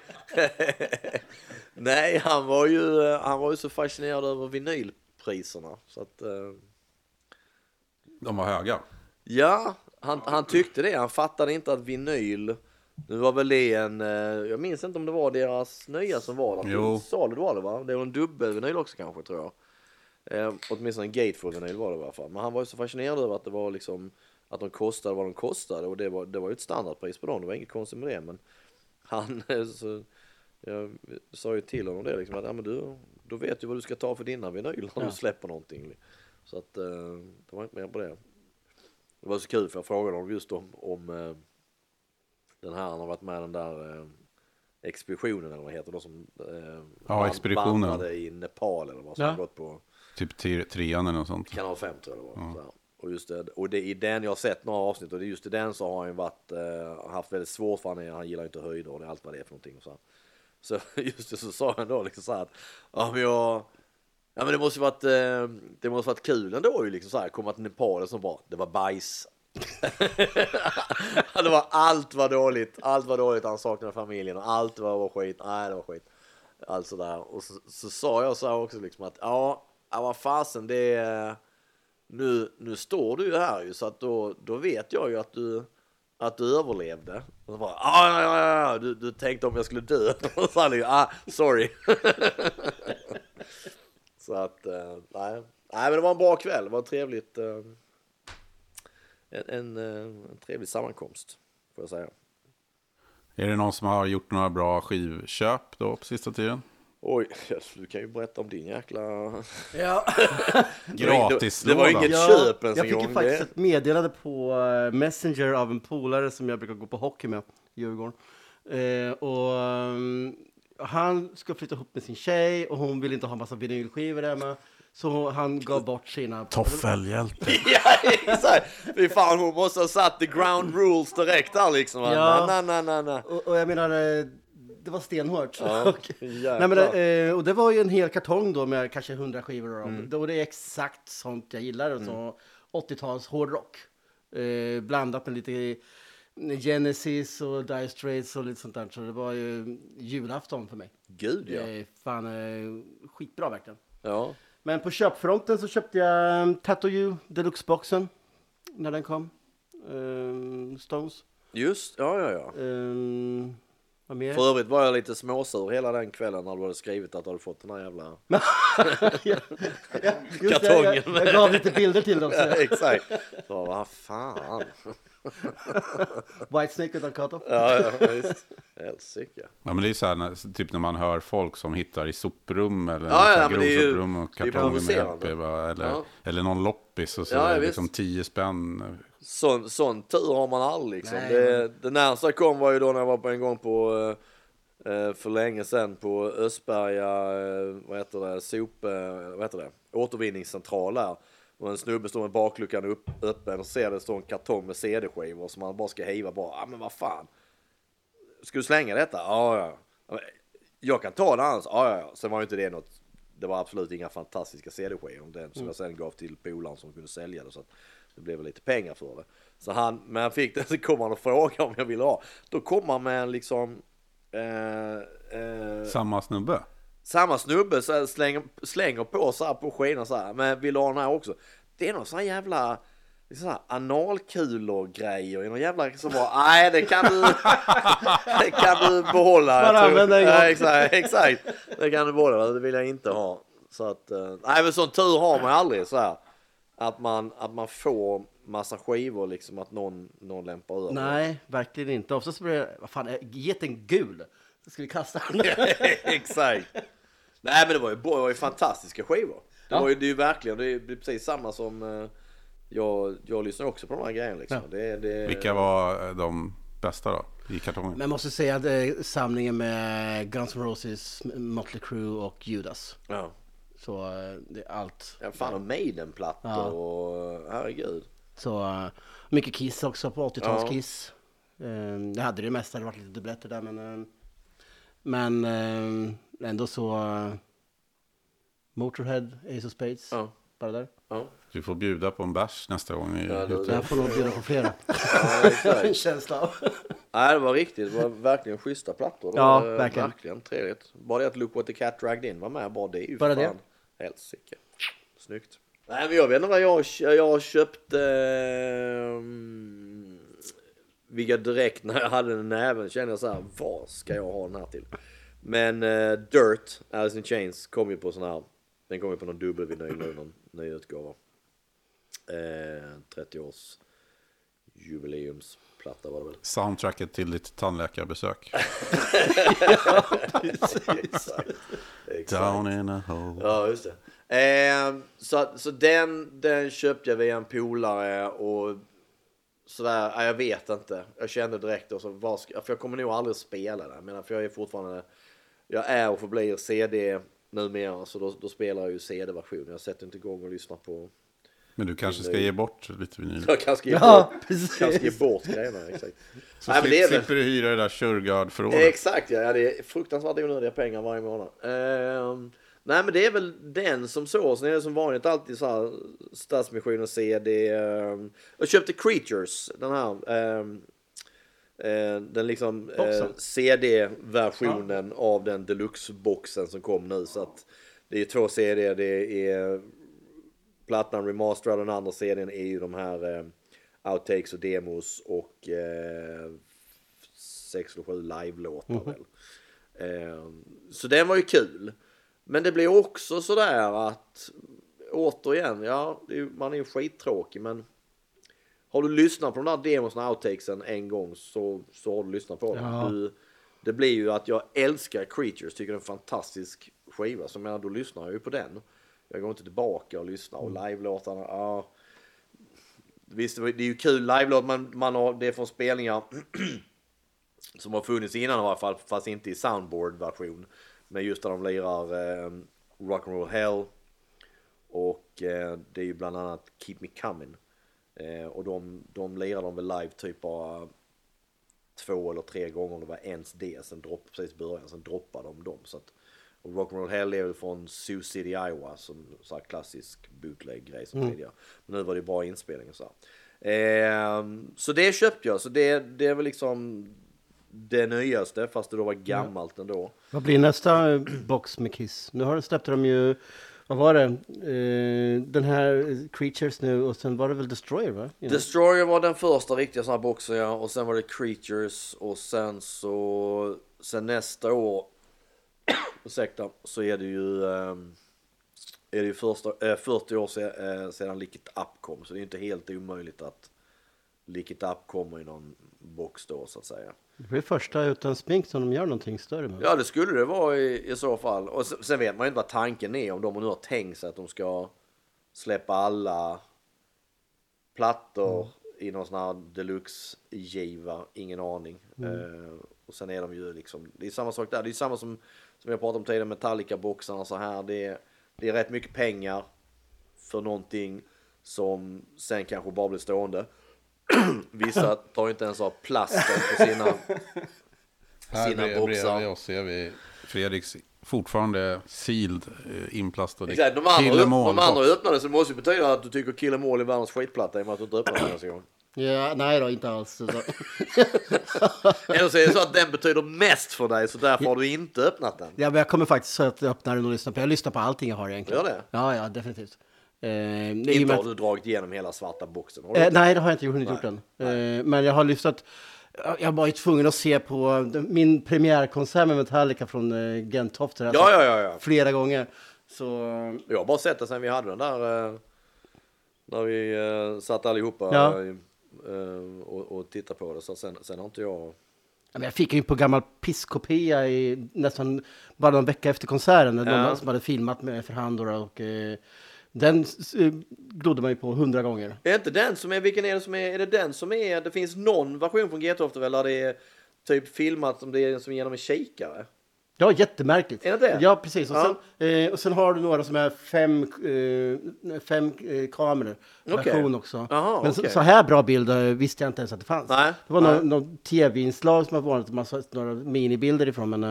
nej, han var, ju, han var ju så fascinerad över vinylpriserna. Så att, eh, De var höga. ja, han, han tyckte det. Han fattade inte att vinyl, nu var väl det en, eh, jag minns inte om det var deras nya som var där. Jo. Salu var det va? Det var en dubbelvinyl också kanske tror jag. Eh, åtminstone en gatefold-vinyl var det i alla fall. Men han var ju så fascinerad över att det var liksom att de kostade vad de kostade och det var, det var ju ett standardpris på dem. Det var inget konstigt med det. Men han, så, jag sa ju till honom det liksom att ja, men du, då vet du vad du ska ta för dina vinyl när Ja. du släpper någonting. Så att eh, det var inte mer på det. Det var så kul för jag frågade honom just om, om eh, den här, han har varit med den där eh, expeditionen eller vad heter det som eh, van- expeditionen. i Nepal eller vad som Ja. har gått på Typ tre- trean eller något sånt. kanal 5 tror jag det var. Här. Och just det, och det, i den, jag har sett några avsnitt och det är just i den så har han varit, eh, haft väldigt svårt för han, är, han gillar inte höjder och det är allt vad det är för någonting. Och så, så just det så sa han då liksom så här att, ja men jag, ja men det måste ju varit, eh, det måste varit kul ändå ju liksom så här, komma till Nepal och så bara, det var bajs. det var allt var dåligt, allt var dåligt, han saknade familjen och allt var, var skit, nej det var skit. Allt sådär. Och så, så sa jag så här också liksom att ja, ja vad fasen det är, nu, nu står du ju här ju så att då, då vet jag ju att du, att du överlevde. Och så bara, ah, ja, ja, ja, du, du tänkte om jag skulle dö. Och så han ah, sorry. så att, eh, nej. Nej men det var en bra kväll, det var trevligt. Eh en, en, en trevlig sammankomst, får jag säga. Är det någon som har gjort några bra skivköp då på sista tiden? Oj, du kan ju berätta om din jäkla... Ja. Gratis Det var inget Ja, köp ens jag fick ju faktiskt ett meddelande på eh, Messenger av en polare som jag brukar gå på hockey med, Djurgården. Eh, och ehm, han ska flytta ihop med sin tjej och hon vill inte ha massa vinylskivor hemma. Så han gav bort sina... Toffelhjälte. Ja, exakt! Fy fan, hon måste ha satt the ground rules direkt där liksom. Ja. Nej, nej, nej, nej. Och, och jag menar, eh, det var stenhårt. Ja, Och-. Nej, men, eh, och det var ju en hel kartong då med kanske 100 skivor. Då. Mm. Då det är exakt sånt jag gillar. Så 80-tals hårdrock. Eh, blandat med lite Genesis och Dire Straits och lite sånt där. Så det var ju julafton för mig. Gud ja. Eh, fan, eh, skitbra verkligen. Ja. Men på köpfronten så köpte jag um, Tattoo You Deluxe-boxen när den kom. Eh, Stones. Just, ja ja ja. Ehm, vad mer? För övrigt var jag lite småsur hela den kvällen när du hade skrivit att du hade fått den här jävla... Det, jag, kartongen. jag gav lite bilder till dem. Så. Exakt. Så, vad fan. Whitesnake utan kato. Ja, ja visst. Helsike. Ja, men det är så här, typ när man hör folk som hittar i soprum eller Ja, ja, men grovsoprum och kartonger med. LP, eller, Ja. eller någon loppis och så Ja, är det liksom 10 spänn. Sån, sån tur har man aldrig liksom. Nej, det, det närmsta kom var ju då när jag var på en gång på eh, eh, för länge sedan på Östberga, eh, vad heter det, sop, vad heter det, återvinningscentral där. Och en snubbe står med bakluckan upp, öppen och ser det står en kartong med CD-skivor som man bara ska hiva bara, ja ah, men vad fan. Ska du slänga detta? Ja, ja. Jag kan ta det annars. Ja, ja, ja. Sen var ju inte det något, det var absolut inga fantastiska CD-skivor. Den som jag sen gav till polaren som kunde sälja det. Så att det blev väl lite pengar för det. Så han, men han fick det, så kom han och frågade om jag ville ha. Då kom han med en liksom, eh, eh, Samma snubbe. Samma snubbe så slänger, slänger på så här på skinan så här. Men vill du ha den här också? Det är någon sån här jävla det är sån här analkulor grejer i någon jävla så bara nej det kan du det kan du behålla. Bara använda en gång. ja, exakt, exakt. Det kan du behålla, det vill jag inte ha. Så att, eh, nej men sån tur har man aldrig så här. Att man, att man får massa skivor liksom att någon, någon lämpar över. Nej, verkligen inte. Oftast blir det, vad fan, är geten gul? Ska vi kasta den? Exakt. Nej men det var ju, det var ju fantastiska skivor. Det, Ja. var ju, det är ju verkligen, det är det är precis samma som eh, jag, jag lyssnar också på de här grejerna liksom. Ja. Det, det, Vilka var eh, de bästa då? I kartongen? Men jag måste säga att det är samlingen med Guns N' Roses, Motley Crue och Judas. Ja. Så eh, det är allt. Ja, fan och Maiden-plattor Ja. och herregud. Så eh, mycket Kiss också på 80-tals Ja. Kiss. Eh, Jag hade det mesta, det var lite dubbletter där men... eh, Men eh, ändå så... eh, Motorhead, Ace of Spades, Ja. bara där. Ja. Du får bjuda på en bärs nästa gång. I, Ja, det- ute. Jag får nog bjuda på flera. Ja, en känsla av. Nej, det var riktigt, det var verkligen schyssta plattor. Det Ja, var, eh, verkligen. verkligen trevligt. Bara det att Look What The Cat Dragged In var med, bara det är ju Bara det? helsike. Snyggt. Nej men jag vet inte vad jag, jag köpte. Um, vilka direkt när jag hade den näven kände jag så här, vad ska jag ha den här till? Men eh, Dirt, Alice in Chains kom ju på sån här, den kom ju på någon dubbelvinyl nu, någon ny utgåva. Eh, 30 års jubileumsplatta var det väl. Soundtracket till ditt tandläkarbesök. Exakt. Exakt. Down in a hole. Ja, just det. Eh, så så den, den köpte jag via en polare och sådär, ja, jag vet inte. Jag kände direkt då, så ska, för jag kommer nog aldrig spela menar, för jag är fortfarande, jag är och förblir CD numera, så då, då spelar jag ju CD-version. Jag sätter inte igång och lyssnar på, Men du kanske ska ge bort lite vinyl. jag kanske ge Ja, bort, precis. kanske ge bort grejerna, exakt. Så Nej, men det är väl- slipper du hyra det där Shurgard-förrådet. Exakt ja, det är fruktansvärt onödiga pengar varje månad. Ehm, nej men det är väl den som så, sen är det som vanligt alltid så här Stadsmissionen CD. ehm, jag köpte Creatures, den här. ehm, eh, den liksom eh. CD-versionen av den deluxe-boxen som kom nu. Så att det är två CD, det är plattan remasterad och den andra CDn är ju de här eh, outtakes och demos och eh, sex eller sju live-låtar väl. Eh, så den var ju kul. Men det blir också sådär att återigen, ja, är, man är ju skittråkig men har du lyssnat på de där och outtakesen en gång så, så har du lyssnat på dem. Ja. Du, det blir ju att jag älskar Creatures, tycker det är en fantastisk skiva. Så jag menar, då lyssnar jag ju på den. Jag går inte tillbaka och lyssnar och live-låtarna, ja. Visst, det är ju kul live-låt, man, man har, det är från spelningar som har funnits innan i alla fall, fast inte i soundboard-version. Men just där de lirar eh, Rock'n'Roll Hell och eh, det är ju bland annat Keep Me Coming. Eh, och de, de lirar de väl live typ bara två eller tre gånger det var ens det. Sen dropp, precis i början, sen droppar de dem. Så att, och Rock'n'Roll Hell är väl från Sioux City, Iowa, som så här klassisk bootleg-grej som tidigare. Men nu var det bara inspelning och så här. Eh, så det köpte jag, så det, det är väl liksom det nyaste, fast det då var gammalt ändå. Vad blir nästa box med Kiss? Nu har släppte de ju vad var det? Uh, den här Creatures nu och sen var det väl Destroyer va? You Destroyer var den första riktiga sån här boxen ja. Och sen var det Creatures och sen så, sen nästa år, ursäkta, så är det ju, Um, är det ju första, eh, 40 år sedan, eh, sedan Licket Up kom. Så det är inte helt omöjligt att Lick It Up kommer i någon box då så att säga. Det blir första utan smink som de gör någonting större med. Ja, det skulle det vara i, i så fall. Och sen, sen vet man ju inte vad tanken är, om de nu har tänkt sig att de ska släppa alla plattor i någon sån här deluxe-giva, ingen aning. Eh, och sen är de ju liksom, det är samma sak där, det är samma som, som jag pratade om tidigare, Metallica-boxarna så här, det är, det är rätt mycket pengar för någonting som sen kanske bara blir stående. Vissa tar inte ens av plasten på sina, Här sina bre- boxar. bredvid oss ser vi Fredriks fortfarande sealed, eh, inplastade Exakt, de andra, de andra öppnade så det måste ju betyda att du tycker Kill 'em all är världens skitplatta i och med att du inte öppnar den nästa gång. Ja, nej då, inte alls. Eller så är det så att den betyder mest för dig så därför har du inte öppnat den. Ja, men jag kommer faktiskt att öppna den och lyssna på Jag lyssnar på allting jag har egentligen. Gör det? Ja, ja, definitivt. Eh, Inte har du dragit igenom hela svarta boxen. Eh, nej, det har jag inte hunnit gjort än. Eh, men jag har lyssnat. Jag var ju tvungen att se på min premiärkonsert med Metallica från eh, Gentofte. ja, ja, ja, ja. Flera gånger. Så Jag har bara sett det sen vi hade den där. Eh, när vi eh, satt allihopa Ja. eh, och, och tittade på det. Så sen, sen har inte jag... Jag fick ju på gammal pisskopia i nästan bara någon vecka efter konserten. Ja. Någon som hade filmat med för hand och, och eh, den glodde man ju på hundra gånger. Är inte den som är, vilken är det som är, är det den som är, det finns någon version från Getofte väl där det är typ filmat som det är som genom en kikare? Ja, jättemärkligt. Är det det? Ja, precis. Och, Ja. sen, eh, och sen har du några som är fem, eh, fem eh, kameror. Version också. Jaha, Men så, okej. så här bra bilder visste jag inte ens att det fanns. Nej, Det var nej. någon, någon tv-inslag som har varit massa, några minibilder ifrån. Men,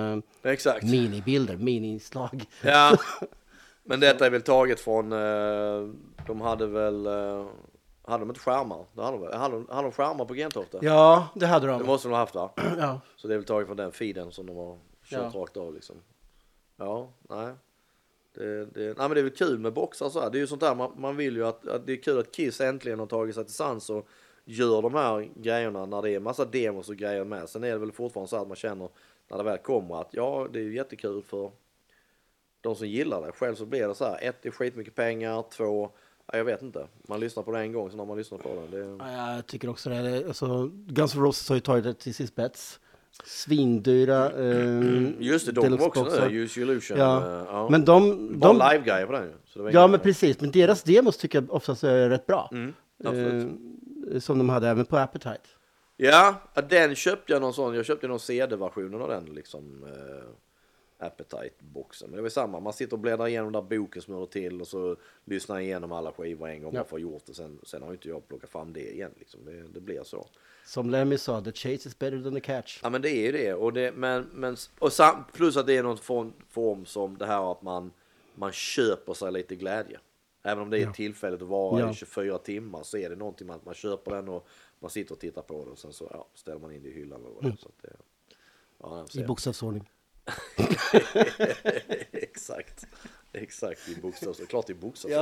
eh, Exakt. minibilder, mini-inslag. Ja, men detta är väl taget från, eh, de hade väl, eh, hade de inte skärmar? Det hade de, väl. hade de, hade de skärmar på Gentofte? Ja, det hade de. Det måste de ha haft va? Ja. Så det är väl taget från den feeden som de har kört Ja. rakt av liksom. Ja, nej. Det, det, nej men det är väl kul med boxar så här. Det är ju sånt där man, man vill ju att, att det är kul att Kiss äntligen har tagit sig till sans och gör de här grejerna när det är massa demos och grejer med. Sen är det väl fortfarande så att man känner när det väl kommer att ja, det är ju jättekul för de som gillar det. Själv så blir det så här, ett, det är skitmycket pengar, två, ja, jag vet inte. Man lyssnar på det en gång, sen har man lyssnat på det. det Ja, Jag tycker också det. Alltså, Guns N' Roses har ju tagit det till sin spets. Svindyra. Eh, just det, de kom också nu, Use Illusion. Ja. ja. Men de... Bara de live-grejer på den ju. Var ja, men precis. Men deras demos tycker jag oftast är rätt bra. Mm. Eh, som de hade även på Appetite. Ja, ja, den köpte jag någon sån. Jag köpte någon CD-versionen av den liksom. Eh, Appetite-boxen. Men det var samma. Man sitter och bläddrar igenom den där boken som hör till och så lyssnar igenom alla skivor en gång Ja. att ha gjort det. Sen, sen har ju inte jag plockat fram det igen liksom. Det, det blir så. Som Lemmy sa, the chase is better than the catch. Ja men det är ju det. Och det men, men, och sam, plus att det är någon form, form som det här att man, man köper sig lite glädje. Även om det är tillfälligt att vara Ja. i 24 timmar så är det någonting att man köper den och man sitter och tittar på det och sen så ja, ställer man in det i hyllan. Det är. Så att det, ja, I bokstavsordning. Exakt. Exakt i bokstavs... Klart i bokstavs.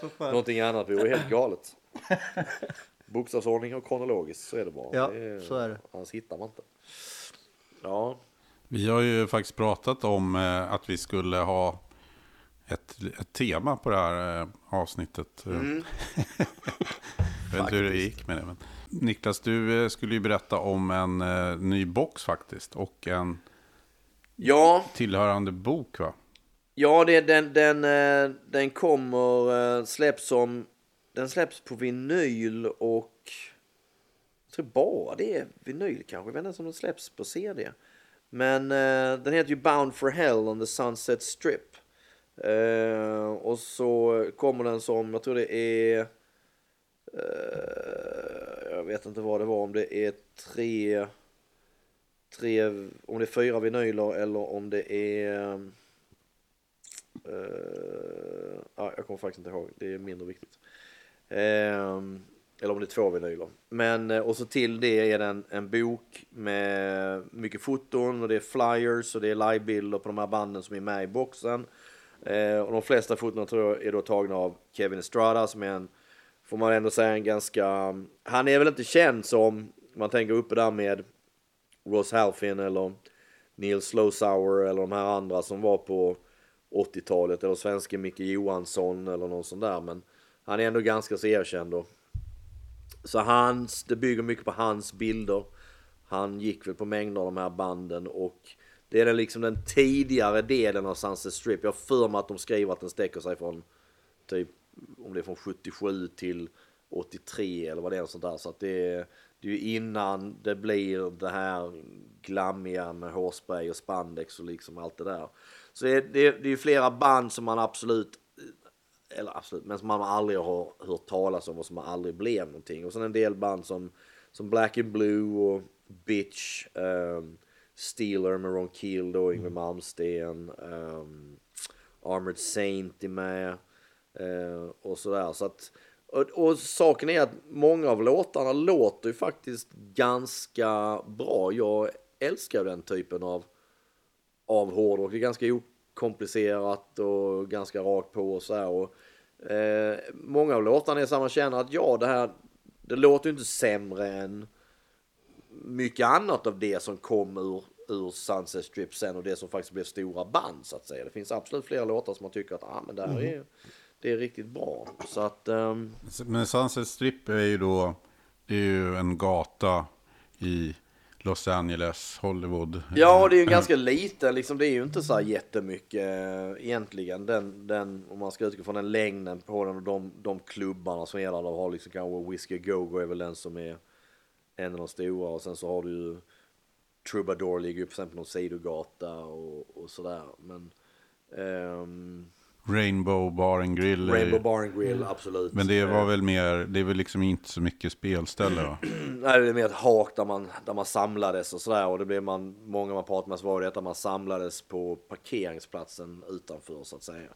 för fan. Någonting annat vore helt galet. Bokstavsordning och kronologiskt så är det bara. Ja, det så är det. Annars hittar man inte. Ja, Vi har ju faktiskt pratat om eh, att vi skulle ha ett, ett tema på det här eh, avsnittet. Mm. Jag vet inte hur det gick med det. Men. Niklas, du eh, skulle ju berätta om en eh, ny box faktiskt. Och en ja, tillhörande bok va? ja det, den, den, eh, den kommer eh, släpps som... Den släpps på vinyl och... Jag tror bara det är vinyl kanske. Jag vet inte om den släpps på CD. Men eh, den heter ju Bound for Hell on the Sunset Strip. Och så kommer den som, jag tror det är... jag vet inte vad det var, om det är tre tre om det är fyra vinyler eller om det är... Uh, ja, jag kommer faktiskt inte ihåg, det är mindre viktigt. Uh, eller om det är två vinyler. Men, eh, och så till det är det en, en bok med mycket foton och det är flyers och det är livebilder på de här banden som är med i boxen. Eh, och de flesta fotona tror jag är då tagna av Kevin Estrada som är en, får man ändå säga en ganska, han är väl inte känd som, man tänker uppe där med Ross Halfin eller Neil Slowsour eller de här andra som var på 80-talet eller svenske Micke Johansson eller någon sån där men han är ändå ganska så erkänd då. Så hans, det bygger mycket på hans bilder. Han gick väl på mängder av de här banden och det är den liksom den tidigare delen av Sunset Strip. Jag har för mig att de skriver att den sträcker sig från typ om det är från 77 till 83 eller vad det är sånt där. Så att det är, det är ju innan det blir det här glammiga med hårspray och spandex och liksom allt det där. Så det är, det är, det är flera band som man absolut eller absolut, men som man aldrig har hört talas om och som aldrig blev någonting. Och sen en del band som, som Black and Blue och Bitch, um, Steeler med Ron Keel då, Yngwie Malmsteen, um, Armored Saint är med uh, och sådär. Så att, och, och, saken är att många av låtarna låter ju faktiskt ganska bra. Jag älskar den typen av, av hårdrock. Det är ganska okomplicerat och ganska rakt på och så här. Och, eh, många av låtarna är man känner att ja, det här, det låter ju inte sämre än mycket annat av det som kom ur, ur Sunset Strip sen och det som faktiskt blev stora band så att säga. Det finns absolut flera låtar som man tycker att ah, men det här mm. Det är riktigt bra. Så att, um... Men Sunset Strip är ju då, det är ju en gata i Los Angeles, Hollywood. Ja, det är ju ganska liten, liksom, det är ju inte så här jättemycket eh, egentligen. Den, den, om man ska utgå från den längden på den och de, de klubbarna som är där, de har liksom kanske Whiskey Go-Go är väl den som är en av de stora och sen så har du ju Troubadour ligger ju på någon sidogata och, och sådär. Men um, Rainbow Bar and Grill. Rainbow Bar and Grill, absolut. Men det var väl mer, det är väl liksom inte så mycket spelställe va? Nej, det är mer ett hak där man, där man samlades och sådär. Och det blev man, många man pratade med så var det att man samlades på parkeringsplatsen utanför så att säga.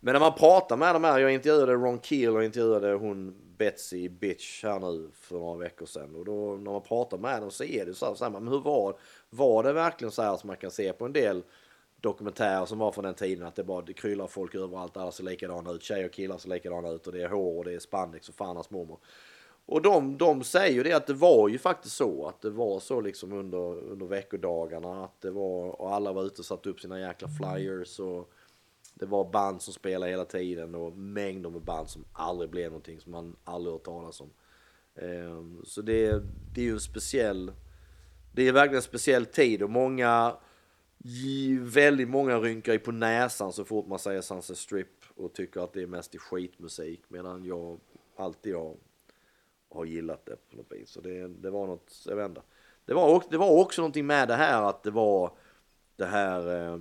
Men när man pratar med de här, jag intervjuade Ron Keel och intervjuade hon Betsy Bitch här nu för några veckor sedan. Och då när man pratar med dem så är det så här, så här men hur var, var det verkligen så här som man kan se på en del dokumentärer som var från den tiden att det bara det kryllar folk överallt, alla ser likadana ut, tjejer och killar ser likadana ut och det är hår och det är spandex och fan hans mormor. Och de, de säger ju det att det var ju faktiskt så att det var så liksom under, under veckodagarna att det var och alla var ute och satte upp sina jäkla flyers och det var band som spelade hela tiden och mängder med band som aldrig blev någonting som man aldrig hört talas om. Ehm, så det, det är ju en speciell, det är verkligen en speciell tid och många Väldigt många rynkar på näsan så fort man säger Sunset Strip och tycker att det är mest i skitmusik medan jag alltid har, har gillat det på något vis. Så det, det var något, jag vet inte. Det var, det var också någonting med det här att det var det här eh,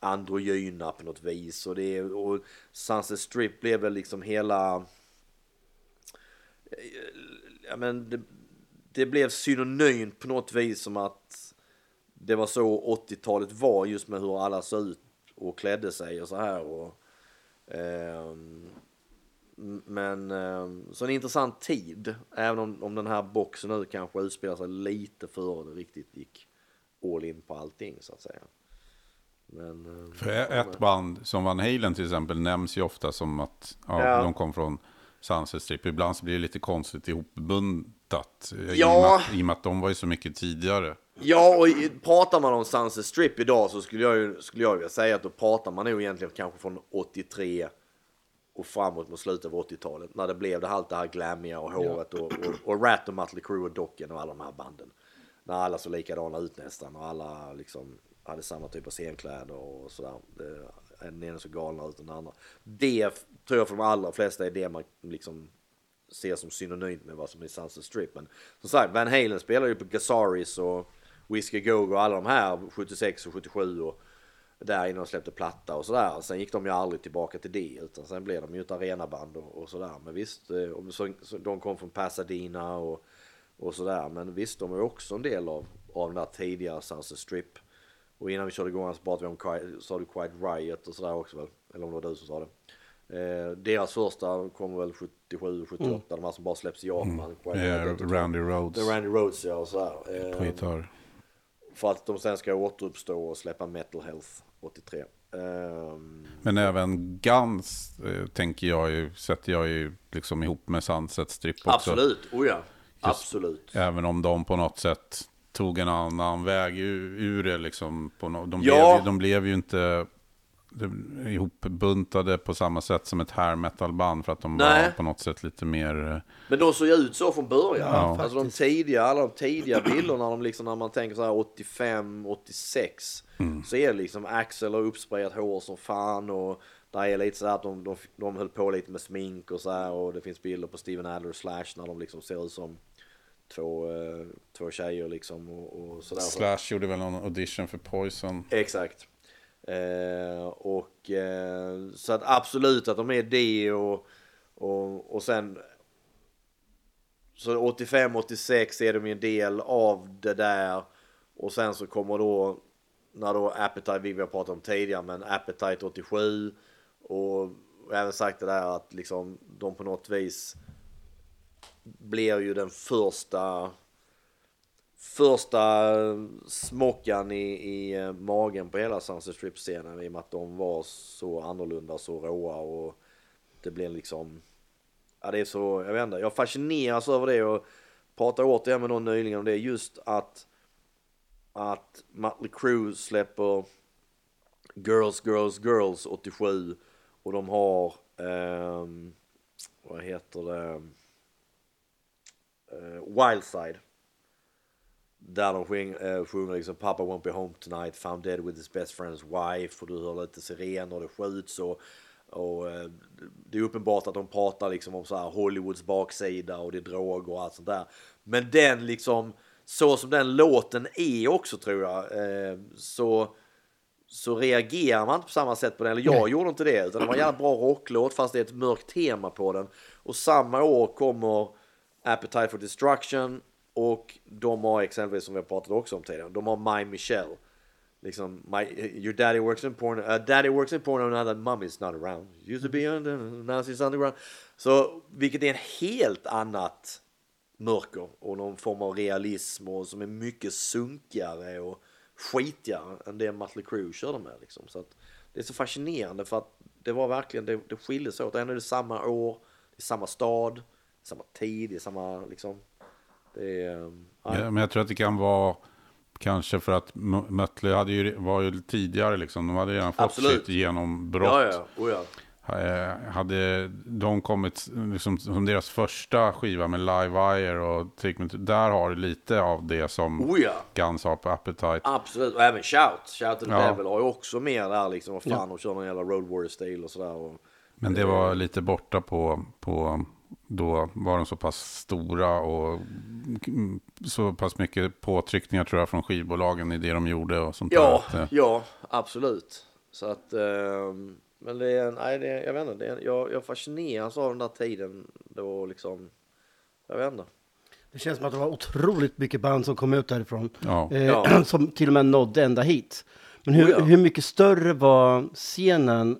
androgyna på något vis och det och Sunset Strip blev väl liksom hela eh, ja men det, det blev synonymt på något vis som att det var så 80-talet var just med hur alla såg ut och klädde sig och så här. Och, eh, men eh, så en intressant tid, även om, om den här boxen nu kanske utspelar sig lite före det riktigt gick all in på allting så att säga. Men, eh, För ett band som Van Halen till exempel nämns ju ofta som att ja, ja. de kom från Sunset Strip. Ibland så blir det lite konstigt ihopbuntat. Ja. I, och med, I och med att de var ju så mycket tidigare. Ja, och pratar man om Sunset Strip idag så skulle jag, ju, skulle jag vilja säga att då pratar man nog egentligen kanske från 83 och framåt mot slutet av 80-talet. När det blev det allt det här glammiga och håret ja. och, och, och Rat och Mötley Crüe och Docken och alla de här banden. När alla såg likadana ut nästan och alla liksom hade samma typ av scenkläder och sådär. Den ena såg galna ut än den andra. Det tror jag för de allra flesta är det man liksom ser som synonymt med vad som är Sunset Strip. Men som sagt, Van Halen spelar ju på Gazaris och Whiskey Go och alla de här 76 och 77 och där innan de släppte platta och sådär. Sen gick de ju aldrig tillbaka till det utan sen blev de ju ett arenaband och, och sådär. Men visst, eh, så, de kom från Pasadena och, och sådär. Men visst, de är också en del av, av den där tidigare Sunset Strip. Och innan vi körde igång så pratade vi om, sa du Quiet Riot och sådär också väl? Eller om det var du som sa det. Eh, deras första kommer väl 77, 78, mm. de här som bara släpps i Japan. Mm. Yeah, Randy Rhodes. The Randy Rhodes ja, och sådär. Eh, På gitarr. För att de sen ska återuppstå och släppa Metal Health 83. Ehm, Men även Guns eh, tänker jag ju, sätter jag ju liksom ihop med Sunset Strip också. absolut, oh ja. Absolut. Även om de på något sätt tog en annan väg ur, ur det liksom. På no, de, Ja. blev, de blev ju inte ihopbuntade på samma sätt som ett hair metal-band. För att de Nej. var på något sätt lite mer... eh, Men de såg ju ut så från början. Ja. alltså de tidiga, alla de tidiga bilderna, de liksom, när man tänker så här 85, 86. Så är det liksom Axel har uppsprayat hår som fan och där är lite så här att de, de, de höll på lite med smink och så här och det finns bilder på Steven Adler och Slash när de liksom ser ut som två, eh, två tjejer liksom och, och sådär. Slash gjorde väl någon audition för Poison. Exakt. Eh, och eh, så att absolut att de är det och, och, och sen så 85-86 är de ju en del av det där. Och sen så kommer då när då Appetite, vi har pratat om tidigare, men Appetite 87 och även sagt det där att liksom de på något vis blir ju den första första eh, smockan i, i eh, magen på hela Sunset Strip-scenen i och med att de var så annorlunda, så råa och det blev liksom, ja det är så, jag vet inte, jag fascineras över det och pratade återigen med någon nyligen om det, just att att Mötley Crüe släpper Girls, Girls, Girls 87 och de har, um, vad heter det, Uh, Wildside. Där de eh, sjunger liksom Papa won't be home tonight, found dead with his best friend's wife och du hör lite sirener det skjuts och, och eh, det är uppenbart att de pratar liksom om så här Hollywoods baksida och det är droger och allt sånt där. Men den liksom, så som den låten är också tror jag, eh, så så reagerar man inte på samma sätt på den. Eller jag gjorde inte det. Utan det var en jävla bra rocklåt fast det är ett mörkt tema på den. Och samma år kommer Appetite for Destruction. Och de har exempelvis som vi har pratat också om tidigare. De har My Michelle. Liksom, my, your daddy works in porn. Uh, daddy works in porn now that mommy's not around. Used to be under, now she's underground. Så, vilket är en helt annat mörker och någon form av realism och som är mycket sunkigare och skitigare än det Mötley Crüe körde med liksom. Så att det är så fascinerande för att det var verkligen, det, det skiljer sig åt. Ändå är det samma år, det är samma stad, samma tid, det är samma liksom. Det är, um, ja. Ja, men jag tror att det kan vara kanske för att Mötley hade ju, var ju tidigare liksom. De hade redan fått Absolut. sitt genombrott. ja, ja, oh, ja. Eh, Hade de kommit, liksom, som deras första skiva med Live Wire och Take Me där har det lite av det som Oh, ja. Guns har på Appetite. Absolut, och även Shout. Shout the Ja. Devil har ju också mer där liksom. Vad fan, de kör någon jävla Road Warrior-stil och sådär. Och, Men det var lite borta på, på då var de så pass stora och mm, så pass mycket påtryckningar tror jag från skivbolagen i det de gjorde och sånt Ja, där. Att, eh, ja, absolut. Så att, ehm, men det är, nej, det är, jag vet inte, det är, jag, jag fascineras av den där tiden då liksom, jag vet inte. Det känns som att det var otroligt mycket band som kom ut därifrån. Ja. Eh, Ja. Som till och med nådde ända hit. Men hur, Oh ja. hur mycket större var scenen,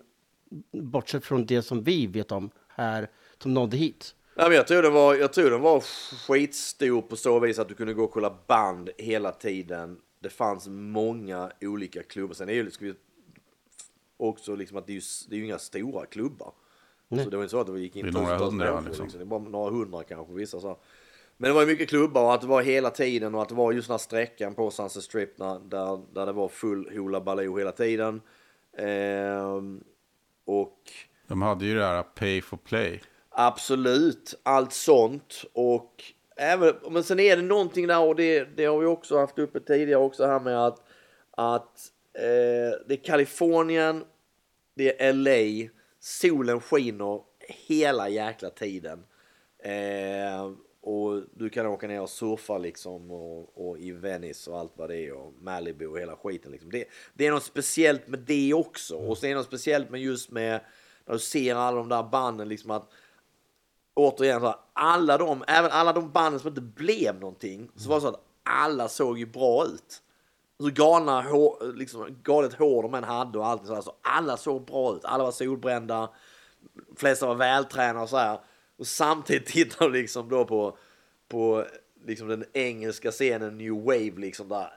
bortsett från det som vi vet om här, som nådde hit? Nej, men jag tror den var, jag tror den var skitstor på så vis att du kunde gå och kolla band hela tiden. Det fanns många olika klubbar. Sen är det ju liksom också liksom att det är ju, det är ju inga stora klubbar. Så det var inte så att det gick in Det är några tusentals hundra, människor, liksom. Det är bara några hundra kanske vissa så. Men det var ju mycket klubbar och att det var hela tiden och att det var just den här sträckan på Sunset Strip när, där, där det var full hula baloo hela tiden. Ehm, och De hade ju det här Pay for Play. Absolut, allt sånt. Och även, men sen är det någonting där och det, det har vi också haft uppe tidigare också här med att, att eh, det är Kalifornien, det är LA, solen skiner hela jäkla tiden. Eh, och du kan åka ner och surfa liksom och, och i Venice och allt vad det är och Malibu och hela skiten liksom. Det, det är något speciellt med det också. Och sen är det något speciellt med just med när du ser alla de där banden liksom att återigen så här, alla de, även alla de banden som inte blev någonting, så var det så att alla såg ju bra ut. Så galna hår, liksom, galet hår de än hade och allt så, här, så alla såg bra ut. Alla var solbrända, flesta var vältränade och så här. Och samtidigt tittar du liksom då på, på liksom den engelska scenen New Wave liksom där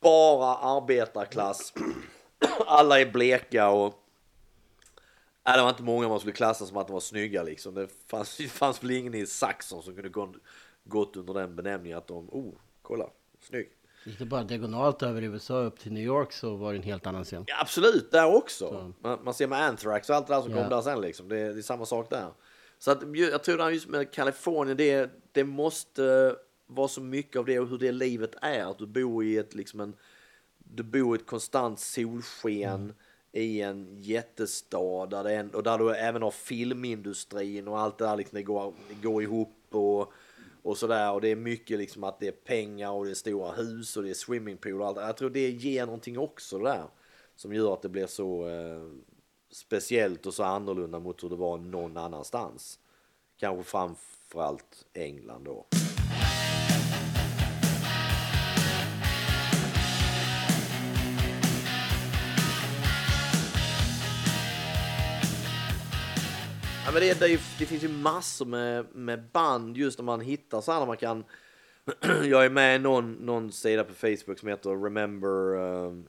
bara arbetarklass alla är bleka och Nej, det var inte många man skulle klassa som att de var snygga liksom. Det fanns, det fanns väl ingen i Saxon som kunde gå, gått under den benämningen att de, oh, kolla, snygg. Gick det bara diagonalt över USA upp till New York så var det en helt annan scen. Ja, absolut, där också. Man, man, ser med Anthrax och allt det där som Ja. kom där sen liksom. Det, det är samma sak där. Så att, jag tror att just med Kalifornien, det, det måste vara så mycket av det och hur det livet är. Att du bor i ett liksom en, du bor i ett konstant solsken i en jättestad där det är, och där du även har filmindustrin och allt det där liksom det går, det går ihop och och sådär och det är mycket liksom att det är pengar och det är stora hus och det är swimmingpool och allt. Jag tror det ger någonting också det där som gör att det blir så eh, speciellt och så annorlunda mot hur det var någon annanstans. Kanske framförallt England då. Ja, men det, det, ju- det finns ju massor med, med band just när man hittar så här när man kan jag är med i någon, någon sida på Facebook som heter Remember um,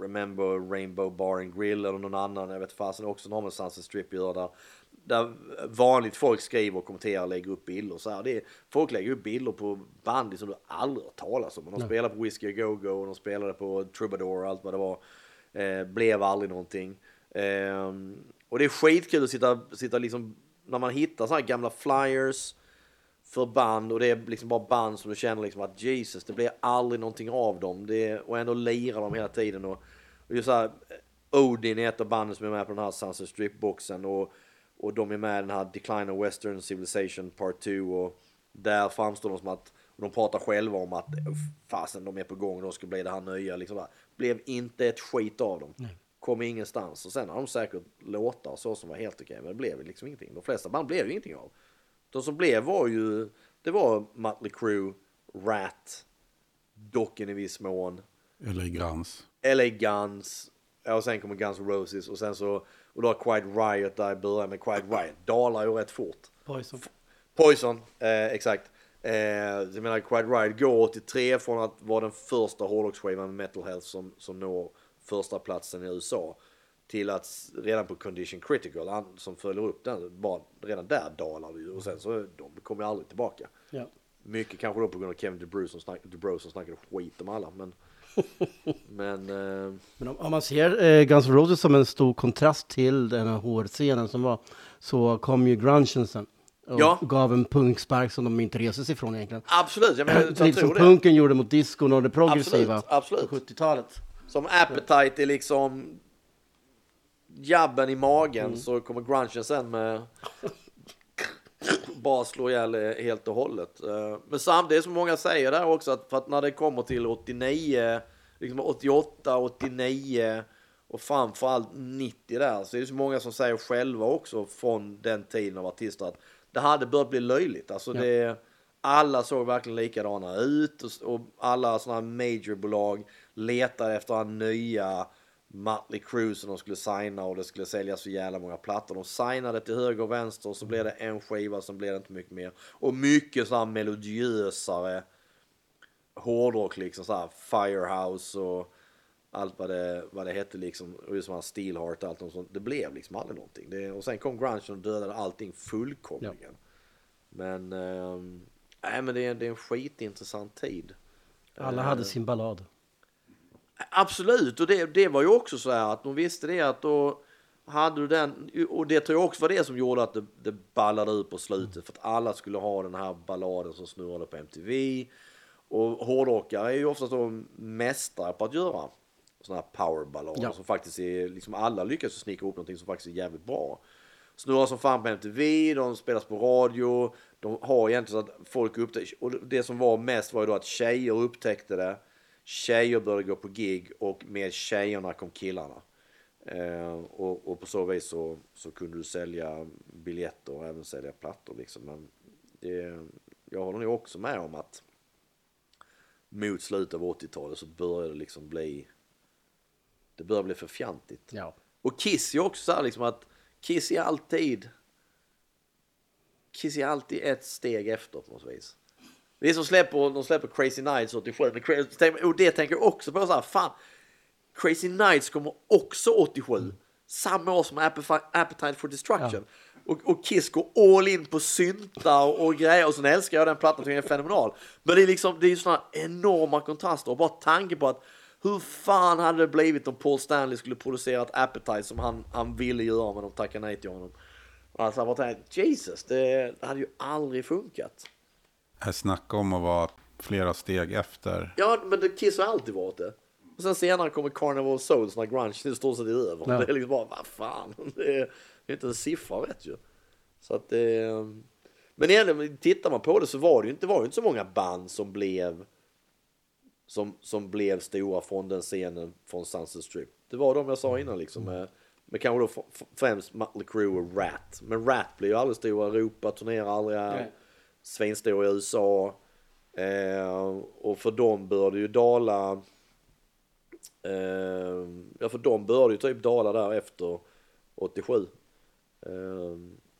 Remember Rainbow Bar and Grill eller någon annan, jag vet fasen också har med Sunset Strip göra där. Där vanligt folk skriver och kommenterar och lägger upp bilder så här. Det är, folk lägger upp bilder på band som du aldrig har talas om. De spelar på Whiskey Go Go och de spelade på Troubadour och allt vad det var. Eh, blev aldrig någonting. Ehm, och det är skitkul att sitta, sitta liksom, när man hittar så här gamla flyers för band och det är liksom bara band som du känner liksom att Jesus, det blir aldrig någonting av dem. Det är, och ändå lirar de hela tiden. Och, och just så här, Odin är ett av banden som är med på den här Sunset Strip-boxen och, och de är med i den här Decline of Western Civilization Part 2 och där framstår de som att, och de pratar själva om att fasen de är på gång, de ska bli det här nya liksom. Blev inte ett skit av dem. Nej. Kom ingenstans och sen har de säkert låtar och så som var helt okej men det blev liksom ingenting. De flesta band blev ju ingenting av. De som blev var ju, det var Mötley Crüe, Rat, Docken i viss mån, Eller Grans. LA Guns, ja, och sen kommer Guns N' Roses och sen så, och då har Quiet Riot där i början, men Quiet Riot dalar ju rätt fort. Poison. Poison, eh, exakt. Eh, jag menar Quiet Riot går 83 från att vara den första hårdrocksskivan med Metal Health som, som når första platsen i USA till att redan på Condition Critical som följer upp den, bara, redan där dalar det ju och sen så de kommer aldrig tillbaka. Ja. Mycket kanske då på grund av Kevin DeBruce som, snack, DeBruce som snackade skit om alla men men eh, Men om, om man ser eh, Guns N' Roses som en stor kontrast till den här hårscenen som var, så kom ju grungen sen. Och Ja. gav en punkspark som de inte reser sig ifrån egentligen. absolut, jag menar jag Lite som tror det. punken gjorde mot diskon och det progressiva Absolut, absolut. på 70-talet. Som Appetite är liksom jabben i magen Mm. så kommer grungen sen med bara slå ihjäl helt och hållet. Eh, Men samtidigt som många säger där också att för att när det kommer till 89, liksom 88, 89 och framförallt 90 där så är det så många som säger själva också från den tiden av artister att det hade börjat bli löjligt. Alltså Ja. det, alla såg verkligen likadana ut och, och alla sådana här majorbolag letade efter nya Mötley Crüe som de skulle signa och det skulle säljas så jävla många plattor. De signade till höger och vänster och så blev det en skiva, som blev det inte mycket mer. Och mycket så här melodiösare hårdrock liksom så här Firehouse och allt vad det, vad det hette liksom. Och just som här Steelheart och allt och sånt. Det blev liksom aldrig någonting. Det, och sen kom grungen och dödade allting fullkomligen. Men, ehm, nej men det är, det är en skitintressant tid. Alla Eh, hade sin ballad. Absolut, och det, det var ju också så här att de visste det att då hade du den, och det tror jag också var det som gjorde att det, det ballade ut på slutet för att alla skulle ha den här balladen som snurrade på MTV. Och hårdrockare är ju oftast då mästare på att göra sådana här powerballader Ja. som faktiskt är, liksom alla lyckas snicka ihop någonting som faktiskt är jävligt bra. Snurrar som fan på MTV, de spelas på radio, de har egentligen så att folk upptäckte, och det som var mest var ju då att tjejer upptäckte det, tjejer började gå på gig och med tjejerna kom killarna. Eh, och, och på så vis så, så kunde du sälja biljetter och även sälja plattor liksom. Men det, jag håller nog också med om att mot slutet av 80-talet så började det liksom bli, det började bli för fjantigt. Ja. Och Kiss är också så här liksom att Kiss är alltid Kiss är alltid ett steg efter på något vis. Det är som släpper, de släpper Crazy Nights 87. men Cra- Och det tänker jag också på så här, fan. Crazy Nights kommer också 87. Samma år som Appetite for Destruction. Och, och Kiss går all in på syntar och, och grejer och sen älskar jag den plattan, den är fenomenal. Men det är liksom, det är ju sådana enorma kontraster och bara tanke på att hur fan hade det blivit om Paul Stanley skulle producera ett Appetite som han, han ville göra men de tackade nej till honom. Alltså jag bara tänkte, Jesus, det, det hade ju aldrig funkat. Jag snackar om att vara flera steg efter. Ja, men det Kiss har alltid varit det. Och sen senare kommer Carnival of Souls när grunge i stort sett är över. Ja. Det är liksom bara, vad fan, det är, det är inte en siffra rätt ju. Så att det... är- Men egentligen, tittar man på det så var det ju inte, det var ju inte så många band som blev som, som blev stora från den scenen från Sunset Strip. Det var de jag sa innan liksom. Med, med kanske då främst Mötley Crüe och Rat. Men Rat blir ju aldrig stora i Europa, turnerar aldrig. Nej. Svinstor i USA. Eh, och för dem bör det ju dala. Eh, ja, för dem bör det ju typ dala där efter 87. Eh,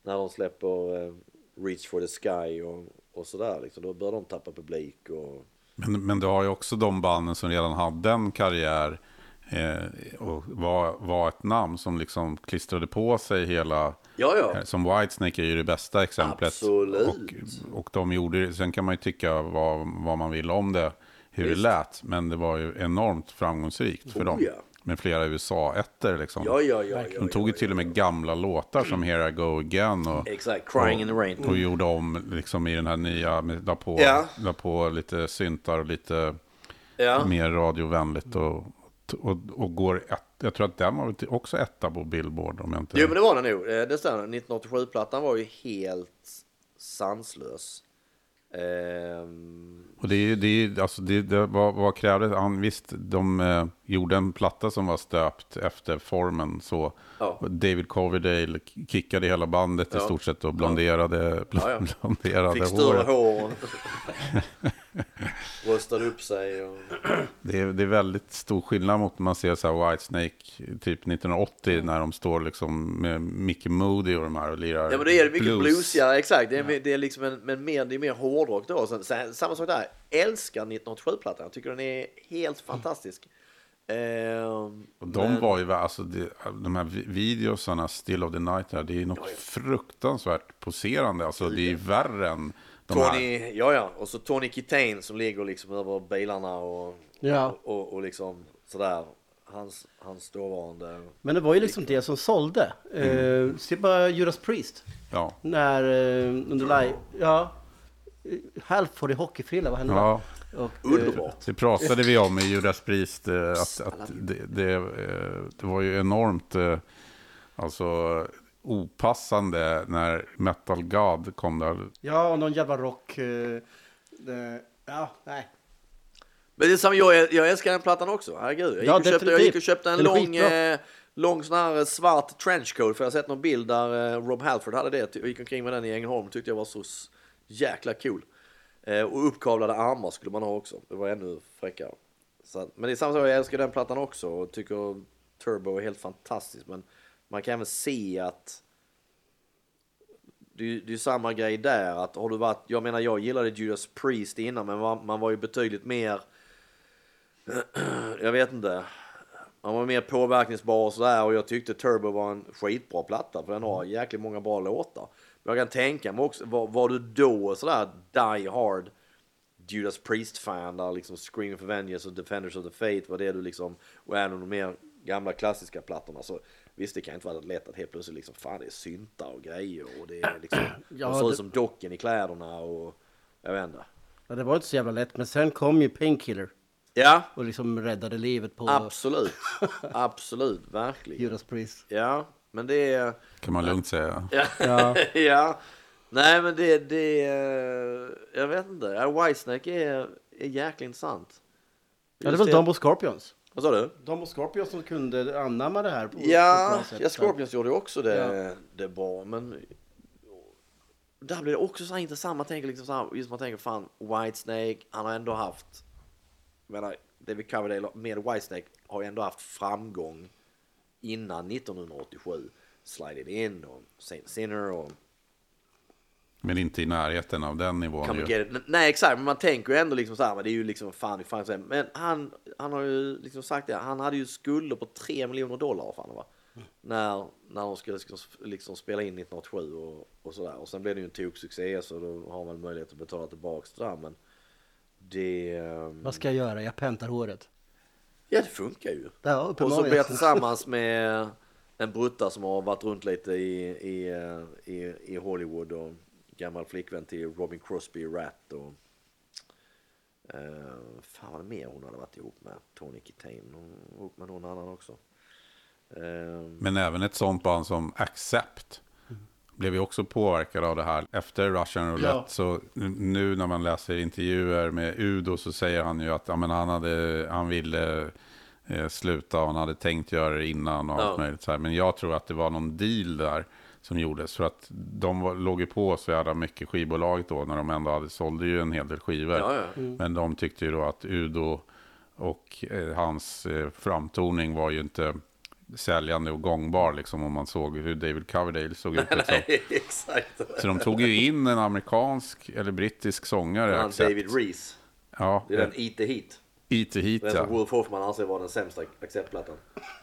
när de släpper eh, Reach for the Sky och, och sådär liksom. Då bör de tappa publik och Men, men du har ju också de banden som redan hade en karriär eh, och var, var ett namn som liksom klistrade på sig hela... Ja, ja. eh, Som Whitesnake är ju det bästa exemplet. Absolut. Och, och de gjorde det- Sen kan man ju tycka vad, vad man vill om det, hur Visst. det lät. Men det var ju enormt framgångsrikt för Oh, dem. ja. Med flera USA-ettor liksom. Ja, ja, ja. De tog ju till och med gamla låtar som Here I Go Again. Och, Exakt, Crying in the Rain. och gjorde om liksom i den här nya, la på, la på lite syntar och lite mer radiovänligt och, och, och går ett, jag tror att den var också etta på Billboard om jag inte... Jo men det var den nog. Eh, Det stämmer. 1987-plattan var ju helt sanslös. Ehm, Och det är det alltså det, det, vad, vad krävdes? Han, visst, de eh, gjorde en platta som var stöpt efter formen så. Ja. David Coverdale kickade hela bandet i Ja. stort sett och blonderade, Ja, ja. blonderade fick större hår. Röstade upp sig. Och... Det är, det är väldigt stor skillnad mot när man ser så här Whitesnake typ 1980 när de står liksom med Mickey Moody och de här och lirar Ja men det är mycket blues. bluesigare, exakt. Det är, det är liksom en, men mer, det är mer hårdrock då. Sen, sen, samma sak där. Älskar 1987-plattan. Jag tycker den är helt fantastisk. Ehm, Och de men- var ju, alltså det, de här vi- videosarna, Still of the Night, här, det är något fruktansvärt poserande. Alltså det är värre än här. Tony, ja ja, och så Tony Kitain som ligger liksom över bilarna och, Ja. och, och liksom sådär. Hans, hans dåvarande... Men det var ju liksom det som sålde. Eh, se bara Judas Priest. Ja. När eh, under live... Ja. Halford i hockeyfrilla, vad hände ja, Och, eh, Underbart. det pratade vi om i Judas Priest. eh, Att, att det, det, eh, det var ju enormt alltså, opassande när Metal God kom där. Ja, och någon jävla rock. eh, det, ja, nej. Men det är samma, jag, jag älskar den plattan också. Herregud. Jag gick, Ja, och, köpte, jag gick och köpte en lång, eh, lång sån här svart trenchcoat. För jag har sett någon bild där eh, Rob Halford hade det. Jag gick omkring med den i Ängelholm. Tyckte jag var så jäkla cool. Eh, och uppkavlade armar skulle man ha också. Det var ännu fräckare. Så, men det är samma sak, jag älskar den plattan också. Och tycker Turbo är helt fantastisk. Men man kan även se att det är det är samma grej där. Att har du varit, jag menar jag gillade Judas Priest innan men man, man var ju betydligt mer jag vet inte. Man var mer påverkningsbar och sådär och jag tyckte Turbo var en skitbra platta för den har jäkligt många bra låtar. Men jag kan tänka mig också, var, var du då sådär die hard Judas Priest-fan där liksom Screaming for Vengeance och Defenders of the Faith var det du liksom, och även de mer gamla klassiska plattorna så visst det kan inte vara lätt att helt plötsligt liksom fan det är syntar och grejer och det är liksom, Ja, de ser ut det- som docken i kläderna och jag vet inte. Ja, det var inte så jävla lätt. Men sen kom ju Painkiller Ja, och liksom räddade livet på absolut. Absolut, verkligen. Judas Priest. Ja, men det är... Kan man lugnt säga. Ja. Ja. ja. Nej, men det, det är... Jag vet inte. Whitesnake är, är jäkligt intressant. Ja, det var Dumbo Scorpions. Vad sa du? Dumbo Scorpions som kunde anamma det här på, på Ja, sätt. ja, Scorpions gjorde ju också det, Ja. det bra, men där blir det också så här intressant. Man tänker liksom så här, just man tänker fan, Whitesnake, han har ändå haft, menar, David Coverdale med Whitesnake har ju ändå haft framgång innan 1987. Slide It In och Saint Sinner och Men inte i närheten av den nivån ju. Nej exakt, men man tänker ju ändå liksom så här, men det är ju liksom fan, fan så. Men han, han har ju liksom sagt det, han hade ju skulder på 3 miljoner dollar fan va? När, när de skulle liksom, liksom spela in 1987 och, och sådär. Och sen blev det ju en toksuccé så då har man möjlighet att betala tillbaks det där men det... ehm, Vad ska jag göra? Jag pentar håret. Ja det funkar ju. Ja, Och så blir jag tillsammans med en brutta som har varit runt lite i, i, eh, i, i Hollywood och gammal flickvän till Robin Crosby, Rat och uh, fan vad mer hon hade varit ihop med. Tony Kitain, hon var ihop med någon annan också. Eh, Men även ett sånt band som Accept blev ju också påverkad av det här. Efter Russian Roulette, Ja. så nu när man läser intervjuer med Udo så säger han ju att ja, men han, hade, han ville eh, sluta och han hade tänkt göra det innan och allt Ja. möjligt. Så här. Men jag tror att det var någon deal där som gjordes. För att de var, låg ju på så jävla mycket skivbolaget då när de ändå hade, sålde ju en hel del skivor. ja, ja. Men de tyckte ju då att Udo och eh, hans eh, framtoning var ju inte säljande och gångbar liksom om man såg hur David Coverdale såg ut. Liksom. Nej, exakt. Så de tog ju in en amerikansk eller brittisk sångare. Han. David Reese. Ja, Det är den Eat the Heat. IT hit Den som ja. Wolf Hoffman anser vara den sämsta acceptplattan.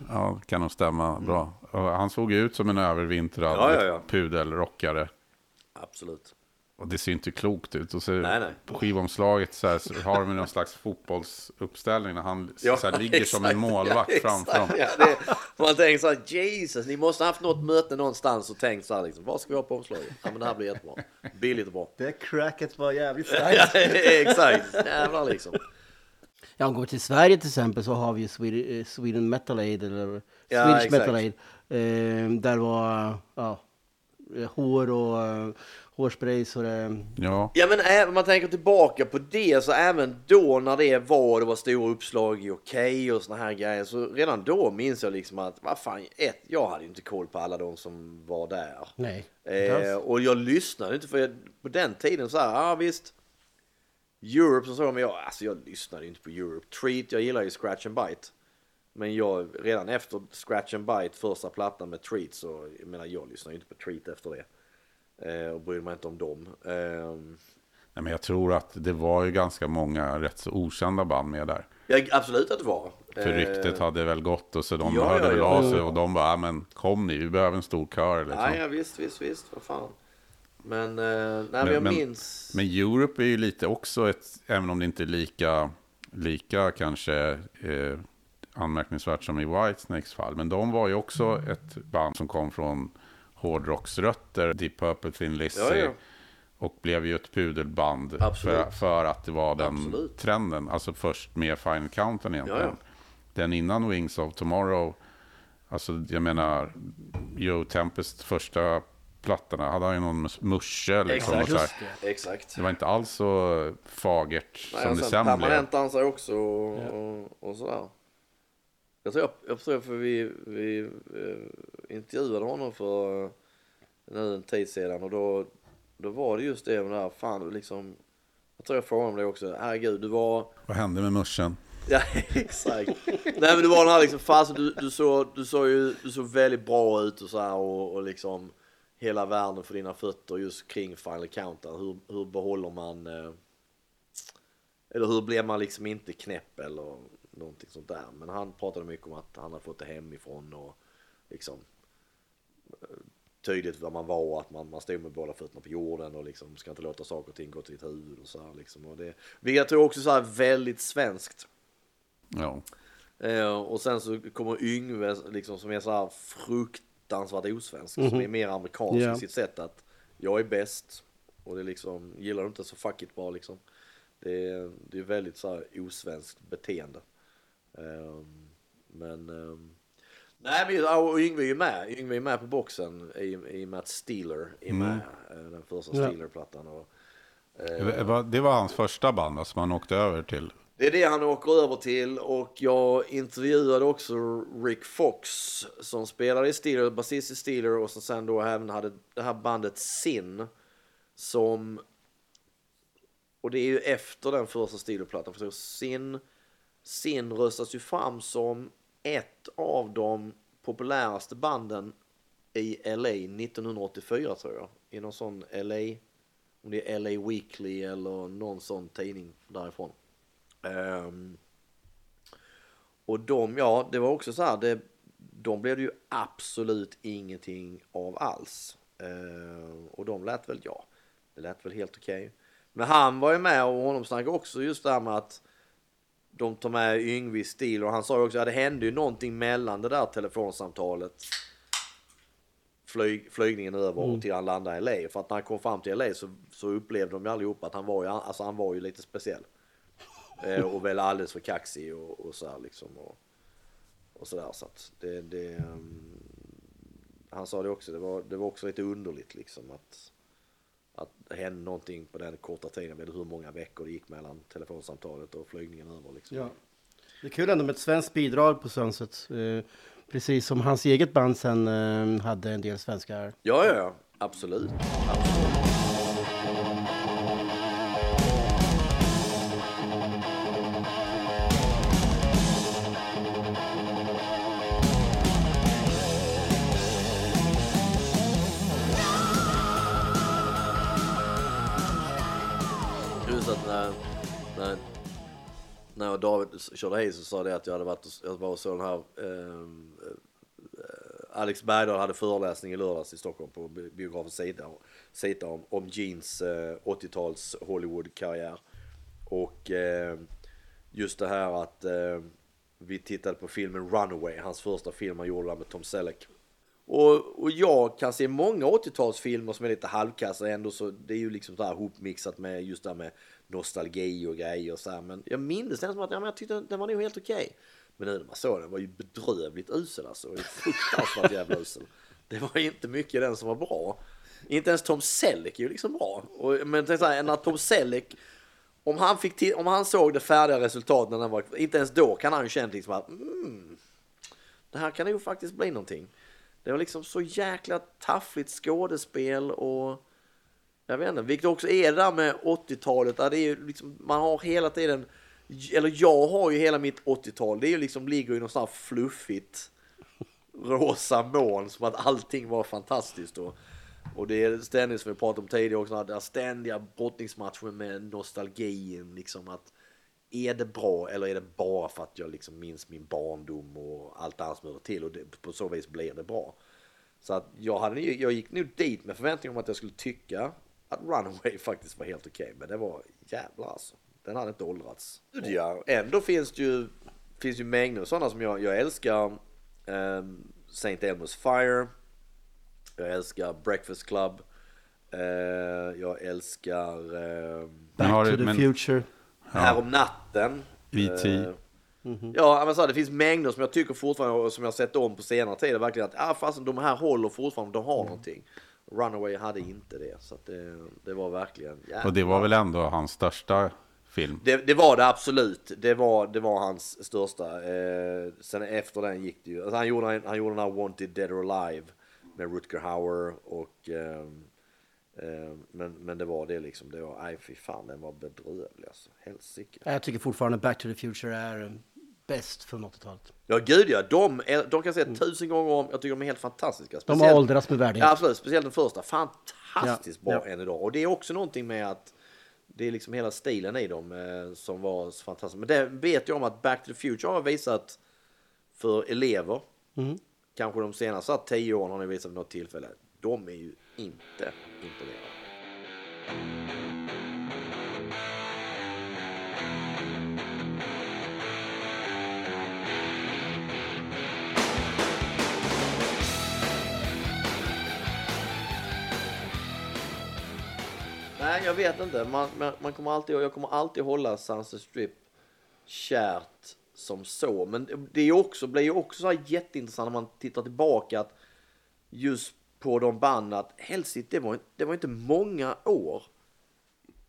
ja. kan nog stämma bra. Och han såg ut som en övervintrad Ja, ja, ja. pudelrockare. Absolut. Och det ser inte klokt ut. Och så Nej, nej. på skivomslaget så, här, så har de någon slags fotbollsuppställning när han Ja, så här, ligger som en exakt. målvakt Ja, framför dem. exakt. Ja, det, man tänker så här, Jesus, ni måste ha haft något möte någonstans och tänkt så här liksom, vad ska vi ha på omslaget? Ja men det här blir jättebra. Billigt och bra. Det cracket var jävligt starkt. Ja, exakt, jävlar liksom. Ja, går till Sverige till exempel så har vi ju Sweden, eh, Sweden Metal Aid eller Ja, Swedish exakt. Metal Aid. Eh, där var ja, eh, hår och uh, hårsprays och det. Ja, Ja men om man tänker tillbaka på det så även då när det var, det var stora uppslag i Okej och såna här grejer så redan då minns jag liksom att vad fan, ett, jag hade ju inte koll på alla de som var där. Nej, Eh, och jag lyssnade inte för jag, på den tiden så här, ja visst. Europe så men jag, alltså jag lyssnade inte på Europe. Treat, jag gillar ju Scratch and Bite. Men jag, redan efter Scratch and Bite, första plattan med Treat så, jag menar jag lyssnade ju inte på Treat efter det. Eh, och brydde mig inte om dem. Ehm, Nej, men jag tror att det var ju ganska många rätt så okända band med där. ja, absolut att det var. För Eh, ryktet hade väl gått och så de ja, hörde ja, väl ja. av sig och de bara, "Ja, men kom ni, vi behöver en stor kör. Liksom. Nej, ja, visst, visst, visst, vad fan. Men, eh, nej, men, jag men- minns... Men Europe är ju lite också ett, även om det inte är lika, lika kanske eh, anmärkningsvärt som i Whitesnakes fall. Men de var ju också ett band som kom från hårdrocksrötter, Deep Purple, Thin Lizzy. Ja, ja. Och blev ju ett pudelband för, för att det var den Absolut. trenden. Alltså först med Final Countdown egentligen. Ja. Den innan Wings of Tomorrow. Alltså jag menar, Joe Tempest första plattorna hade han ju någon mus- musche liksom. Exakt. Och så det. Exakt. Det var inte alls så fagert Nej, som det sen blev. permanentade han sig också och, och, och sådär. Jag tror, jag, jag tror för vi, vi eh, intervjuade honom för eh, nu en tid sedan och då, då var det just det med det här, fan liksom. Jag tror jag frågade om det också, herregud du var, Vad hände med muschen? ja exakt. Nej men du var den här liksom, fast du, du såg, du såg ju, du såg väldigt bra ut och så här och, och liksom hela världen för dina fötter just kring Final Countdown. Hur, hur behåller man eh, eller hur blir man liksom inte knäpp eller någonting sånt där. Men han pratade mycket om att han hade fått det hemifrån och liksom eh, tydligt vad man var, att man, man stod med båda fötterna på jorden och liksom ska inte låta saker och ting gå till ditt huvud och så här liksom. Och det, vilket jag tror också så här väldigt svenskt. Ja. Eh, och sen så kommer Yngve liksom som är så här fruktansvärt osvensk, som är mer amerikansk Ja. i sitt sätt att jag är bäst och det är liksom, gillar du inte så fuck it bara liksom. Det är, det är väldigt så här osvenskt beteende. Ehm, men um, Nej men och Yngve är ju med, Yngve är med på boxen i, i och med att Steeler är med, eh, den första. Steeler-plattan. Och, eh, Det var- hans första band alltså, som han åkte över till. Det är det han åker över till och jag intervjuade också Rick Fox som spelade i Steeler, basist i Steeler och som sen då även hade det här bandet Sin som och det är ju efter den första Steeler-plattan för Sin Sin röstas ju fram som ett av de populäraste banden i LA 1984 tror jag i någon sån LA om det är LA Weekly eller någon sån tidning därifrån. Ehm, och de, ja, det var också så här, det, de blev det ju absolut ingenting av alls. Ehm, och de lät väl, ja, det lät väl helt okej. Men han var ju med och honom snackade också just det här med att de tar med Yngwie stil och han sa ju också att det hände ju någonting mellan det där telefonsamtalet flyg, flygningen över och till han landade i LA. För att när han kom fram till LA så, så upplevde de ju allihopa att han var ju, alltså han var ju lite speciell. Eh, och väl alldeles för kaxig och, och så här liksom. Och, och sådär så att det, det um, han sa det också, det var, det var också lite underligt liksom att att det hände någonting på den korta tiden. Vet hur många veckor det gick mellan telefonsamtalet och flygningen över. Liksom. Ja. Det är kul ändå med ett svenskt bidrag på Sunset. Eh, precis som hans eget band sen eh, hade en del svenskar. Ja, ja, ja. Absolut. Absolut. Och David körde hit så sa det att jag hade varit och, jag var och såg den här ehm, eh, Alex Bergdahl hade föreläsning i lördags i Stockholm på biografen Sita, Sita om, om Jeans eh, 80-tals Hollywood-karriär. Och eh, just det här att eh, vi tittade på filmen Runaway, hans första film han gjorde med Tom Selleck. Och, och jag kan se många 80-talsfilmer som är lite halvkassa ändå så det är ju liksom så här hopmixat med just det här med nostalgi och grejer och så här. Men jag minns den som att ja, men jag tyckte den var nog helt okej. Okay. Men nu när man såg den var ju bedrövligt usel alltså. Fruktansvärt jävla usel. Det var inte mycket den som var bra. Inte ens Tom Selleck är ju liksom bra. Och, men tänk så här, när Tom Selleck om han, fick till, om han såg det färdiga resultatet när den var inte ens då kan han ju känna liksom att mm, det här kan ju faktiskt bli någonting. Det var liksom så jäkla taffligt skådespel och jag vet inte, vilket också är det där med 80-talet, där det är ju liksom, man har hela tiden, eller jag har ju hela mitt 80-tal, det är ju liksom, ligger i något sånt här fluffigt rosa moln som att allting var fantastiskt och, och det är ständigt som vi pratade om tidigare också, den ständiga brottningsmatchen med nostalgin liksom att är det bra eller är det bara för att jag liksom minns min barndom och allt annat som hör till och det, på så vis blir det bra. Så att jag, hade, jag gick nog dit med förväntning om att jag skulle tycka att Runaway faktiskt var helt okej. men det var jävlar alltså. Den hade inte åldrats. Ja, ändå finns det ju, finns ju mängder sådana som jag, jag älskar. Um, St. Elmo's Fire. Jag älskar Breakfast Club. Eh, jag älskar ehm, Back har to the men- future. Här om natten. E.T. Eh, Ja, men så här, det finns mängder som jag tycker fortfarande, och som jag har sett om på senare tid, verkligen att ah, fast de här håller fortfarande, de har någonting. Runaway hade inte det, så att det, det var verkligen jävlar. Och det var väl ändå hans största film. Det, det var det absolut. Det var, det var hans största. Eh, sen efter den gick det ju. Alltså han, gjorde, en- han gjorde den här Wanted Dead or Alive med Rutger Hauer och ehm, ehm, men, men det var det liksom. Det var, nej fy fan den var bedrövlig alltså. Helsike. Jag tycker fortfarande Back to the Future är eh, bäst från 80-talet. Ja gud ja, de, är, de kan jag säga tusen gånger om. Jag tycker de är helt fantastiska. De har åldrats med värdighet. Ja, absolut, speciellt den första. Fantastiskt Ja, bra ja. än idag. Och det är också någonting med att det är liksom hela stilen i dem eh, som var så fantastisk. Men det vet jag om att Back to the Future har visat för elever. Mm. Kanske de senaste tio åren har ni visat vid något tillfälle. De är ju inte imponerade. Nej, jag vet inte. Man, man, man kommer alltid, jag kommer alltid hålla Sunset Strip kärt som så. Men det är också, blir ju också så här jätteintressant när man tittar tillbaka att just på de banden att Hellsit, det var, det var inte många år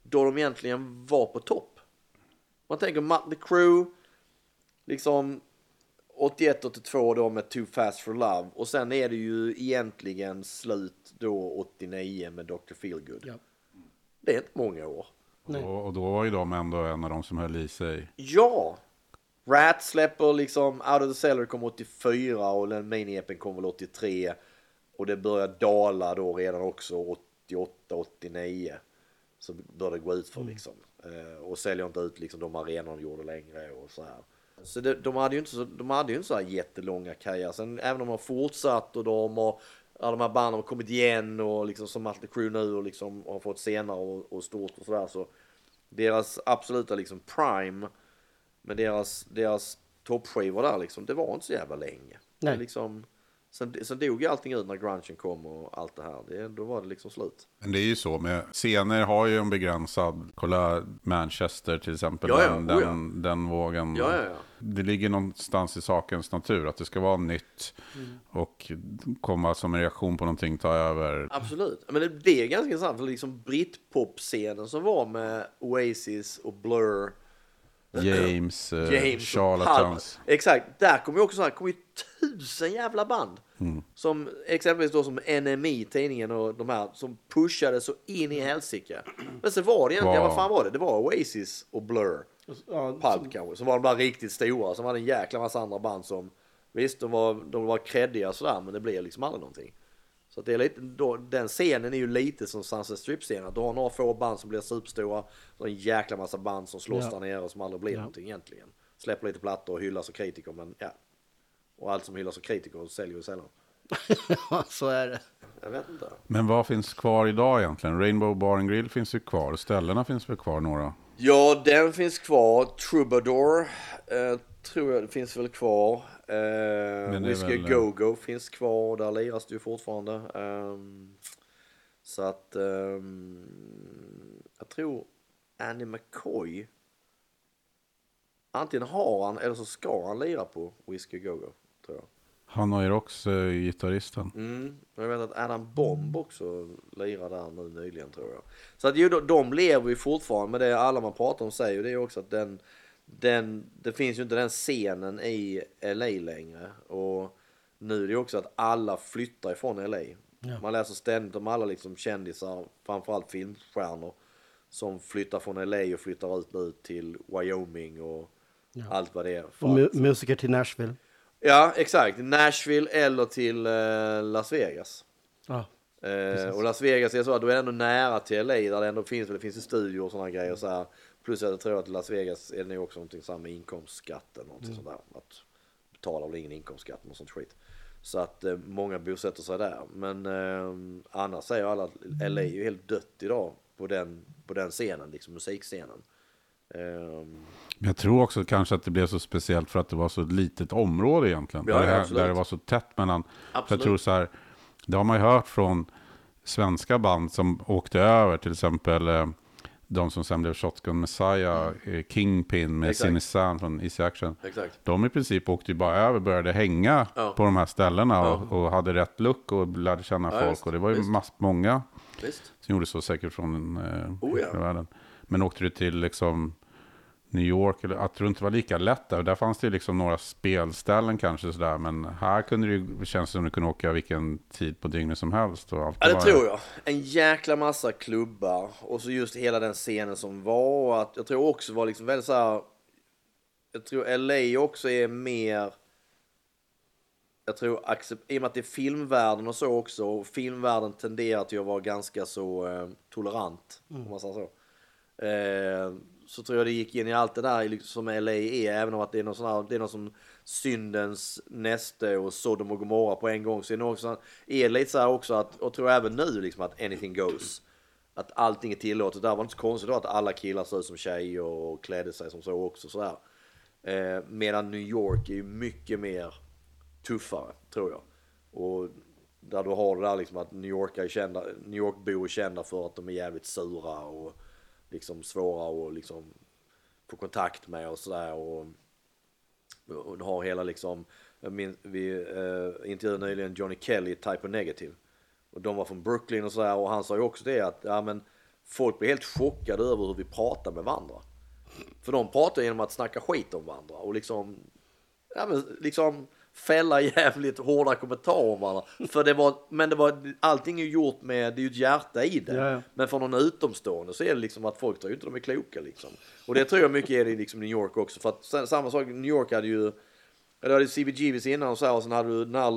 då de egentligen var på topp. Man tänker The Crew, liksom 81-82 då med Too Fast For Love och sen är det ju egentligen slut då 89 med Dr. Feelgood. Ja. Det är inte många år. Och, och då var ju de ändå en av de som höll i sig. Ja! Rat släpper liksom Out of the Cellar kom 84 och den mini-epen kom väl 83. Och det börjar dala då redan också 88, 89. så bör det gå ut för liksom. Eh, och säljer inte ut liksom de arenorna de gjorde längre och så här. Så det, de hade ju inte så, de hade ju inte så här jättelånga karriärer. Sen även om de har fortsatt och de har, ja, de här banden har kommit igen och liksom som Mötley Crüe nu och liksom har fått senare och, och stort och sådär så deras absoluta liksom prime med deras, deras toppskivor där liksom, det var inte så jävla länge. Nej. Det Liksom, sen, sen dog ju allting ut när grungen kom och allt det här. Det, då var det liksom slut. Men det är ju så med scener har ju en begränsad, kolla Manchester till exempel, Ja, ja, den, oh ja. den, den vågen. Ja. Det ligger någonstans i sakens natur att det ska vara nytt Mm. och komma som en reaktion på någonting, ta över. Absolut. Men det, det är ganska intressant för liksom britpop-scenen som var med Oasis och Blur. James, eh, James Charlatans. Exakt, där kommer ju också så här, kommer ju tusen jävla band. Mm. Som exempelvis då som NME, tidningen och de här som pushade så in i helsike. Men så var det egentligen, Wow. vad fan var det? Det var Oasis och Blur. Ja, Pulp kanske, som var de där riktigt stora. Som hade en jäkla massa andra band som, visst de var, de var creddiga sådär men det blev liksom aldrig någonting. Så det är lite, då, den scenen är ju lite som Sunset Strip-scenen. Du har några få band som blir superstora, så en jäkla massa band som slåss Ja. där nere som aldrig blir Ja. någonting egentligen. Släpper lite plattor och hyllas och kritiker men ja. Och allt som hyllas och kritiker säljer ju sällan. ja, så är det. Jag vet inte. Men vad finns kvar idag egentligen? Rainbow Bar and Grill finns ju kvar, ställena finns väl kvar några? Ja, den finns kvar. Troubadour eh, tror jag det finns väl kvar. Eh, Whiskey väl, Go Go finns kvar. Där liras det ju fortfarande. Ehm, så att ehm, jag tror Andy McCoy antingen har han eller så ska han lira på Whiskey Go Go tror jag. Han har ju också eh, gitarristen. Mm. Jag vet att Adam Bomb också lirar där nu nyligen tror jag. Så att ju, de, de lever ju fortfarande, men det alla man pratar om säger ju det är också att den, den, det finns ju inte den scenen i LA längre. Och nu är det också att alla flyttar ifrån LA. Man läser ständigt om alla liksom kändisar, framförallt filmstjärnor, som flyttar från LA och flyttar ut nu till Wyoming och allt vad det är. Och mu- musiker till Nashville. Ja, exakt. Nashville eller till eh, Las Vegas. Ja. Eh, och Las Vegas är så att du är ändå nära till LA där det ändå finns, det finns en studio och sådana grejer så här. Plus jag tror att Las Vegas är det nog också någonting samma med inkomstskatt eller någonting sånt där. Att betala väl ingen inkomstskatt och sånt skit. Så att eh, många bosätter sig där. Men eh, annars säger alla att LA är ju helt dött idag på den, på den scenen, liksom musikscenen. Eh, Men jag tror också kanske att det blev så speciellt för att det var så ett litet område egentligen. Ja, där, det ja, där det var så tätt mellan. Jag tror så här, det har man ju hört från svenska band som åkte över, till exempel eh, de som sen blev Shotgun Messiah, eh, Kingpin med. Sinny Sam från Easy Action. exakt. De i princip åkte ju bara över, började hänga Ja. på de här ställena Ja. och, och hade rätt look och lärde känna Ja, folk. visst, och det var ju mass, många Visst. som gjorde så säkert från eh, Oh, ja. världen. Men åkte du till liksom New York, eller jag tror inte det var lika lätt där. Där fanns det liksom några spelställen kanske sådär. Men här kunde det ju, känns som du kunde åka vilken tid på dygnet som helst. Och allt Ja, det var- tror jag. En jäkla massa klubbar och så just hela den scenen som var. Och att jag tror också var liksom väldigt så här. Jag tror LA också är mer. Jag tror i och med att det är filmvärlden och så också. Och filmvärlden tenderar till att vara ganska så eh, tolerant. Om man säger så. Eh, så tror jag det gick in i allt det där liksom, som LA är. Även om att det är någon sån här, det är någon som syndens näste och Sodom och Gomorra på en gång. Så är det också, är lite så här också att, och tror även nu liksom att anything goes. Att allting är tillåtet. Där var det inte så konstigt då att alla killar såg ut som tjejer och klädde sig som så också sådär. Eh, medan New York är ju mycket mer tuffare, tror jag. Och där du har det där liksom att New York är kända, New York-bor är kända för att de är jävligt sura och liksom svåra att liksom få kontakt med och sådär. Och, och du har hela liksom, jag minns, vi eh, intervjuade nyligen Johnny Kelly Type of Negative. Och de var från Brooklyn och sådär och han sa ju också det att ja, men folk blir helt chockade över hur vi pratar med varandra. För de pratar genom att snacka skit om varandra och liksom, ja men liksom fälla jävligt hårda kommentarer. För det var, men det var, allting är gjort med, det är ju ett hjärta i det. Ja, ja. Men för någon utomstående så är det liksom att folk tror inte de är kloka liksom. Och det tror jag mycket är i liksom New York också. För att sen, samma sak, New York hade ju, eller hade CBGBs innan och så här, och sen hade du den här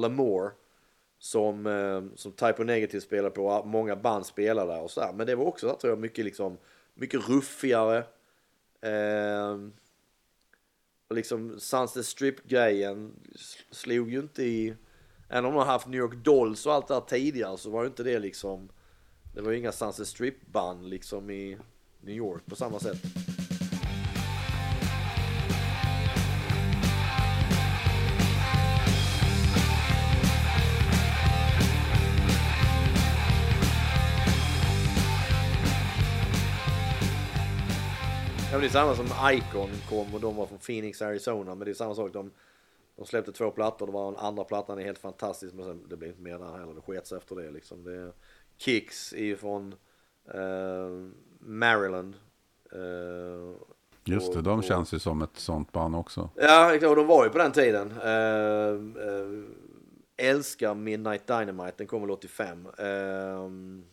som, eh, som Type O Negative spelar på, många band spelar där och sådär. Men det var också, tror jag, mycket liksom, mycket ruffigare. Eh, liksom Sunset Strip-grejen slog ju inte i... Även om de har haft New York Dolls och allt det där tidigare så var ju inte det liksom... Det var ju inga Sunset Strip-band liksom i New York på samma sätt. Men det är samma som Icon kom och de var från Phoenix, Arizona. Men det är samma sak. De, de släppte två plattor. Det var den andra plattan är helt fantastisk. Men sen, det blev inte mer där heller. Det skets efter det liksom. Det är Kicks ifrån uh, Maryland. Uh, Just det, de och- känns ju som ett sånt band också. Ja, exakt, och de var ju på den tiden. Uh, uh, älskar Midnight Dynamite, den kom väl 85. Ehm,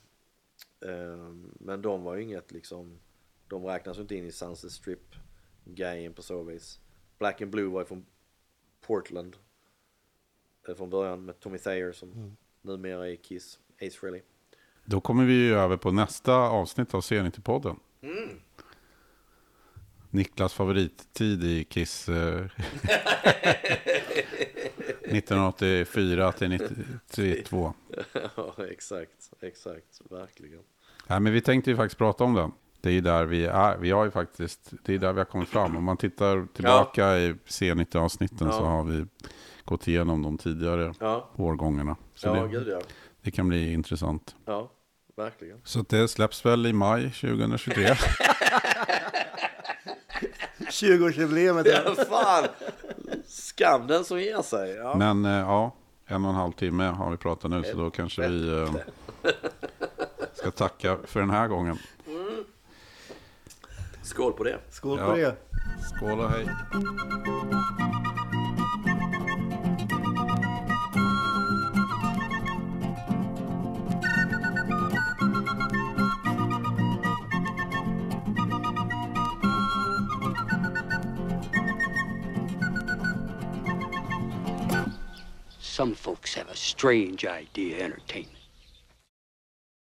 ehm, men de var ju inget liksom, de räknas ju inte in i Sunset Strip grejen på så vis. Black and Blue var ju från Portland. eh, från början med Tommy Thayer som numera är i Kiss, Ace Frehley. Då kommer vi ju över på nästa avsnitt av Senity-podden. Niklas favorittid i Kiss. Eh, 1984 till 92. ja, exakt, exakt, verkligen. Nej, men vi tänkte ju faktiskt prata om den. Det är ju där vi är. Vi har ju faktiskt, det är där vi har kommit fram. Om man tittar tillbaka i C90-avsnitten så Ja. har vi gått igenom de tidigare Ja, årgångarna. Så ja det, gud ja. det kan bli intressant. Ja, verkligen. Så det släpps väl i maj 2023. 20-årsjubileumet. Ja, fan! Skam den som ger sig. Ja. Men eh, ja, en och en halv timme har vi pratat nu. Så då kanske vi eh, ska tacka för den här gången. Skål på det. Skål Ja. på det. Skål och hej. Some folks have a strange idea of entertainment.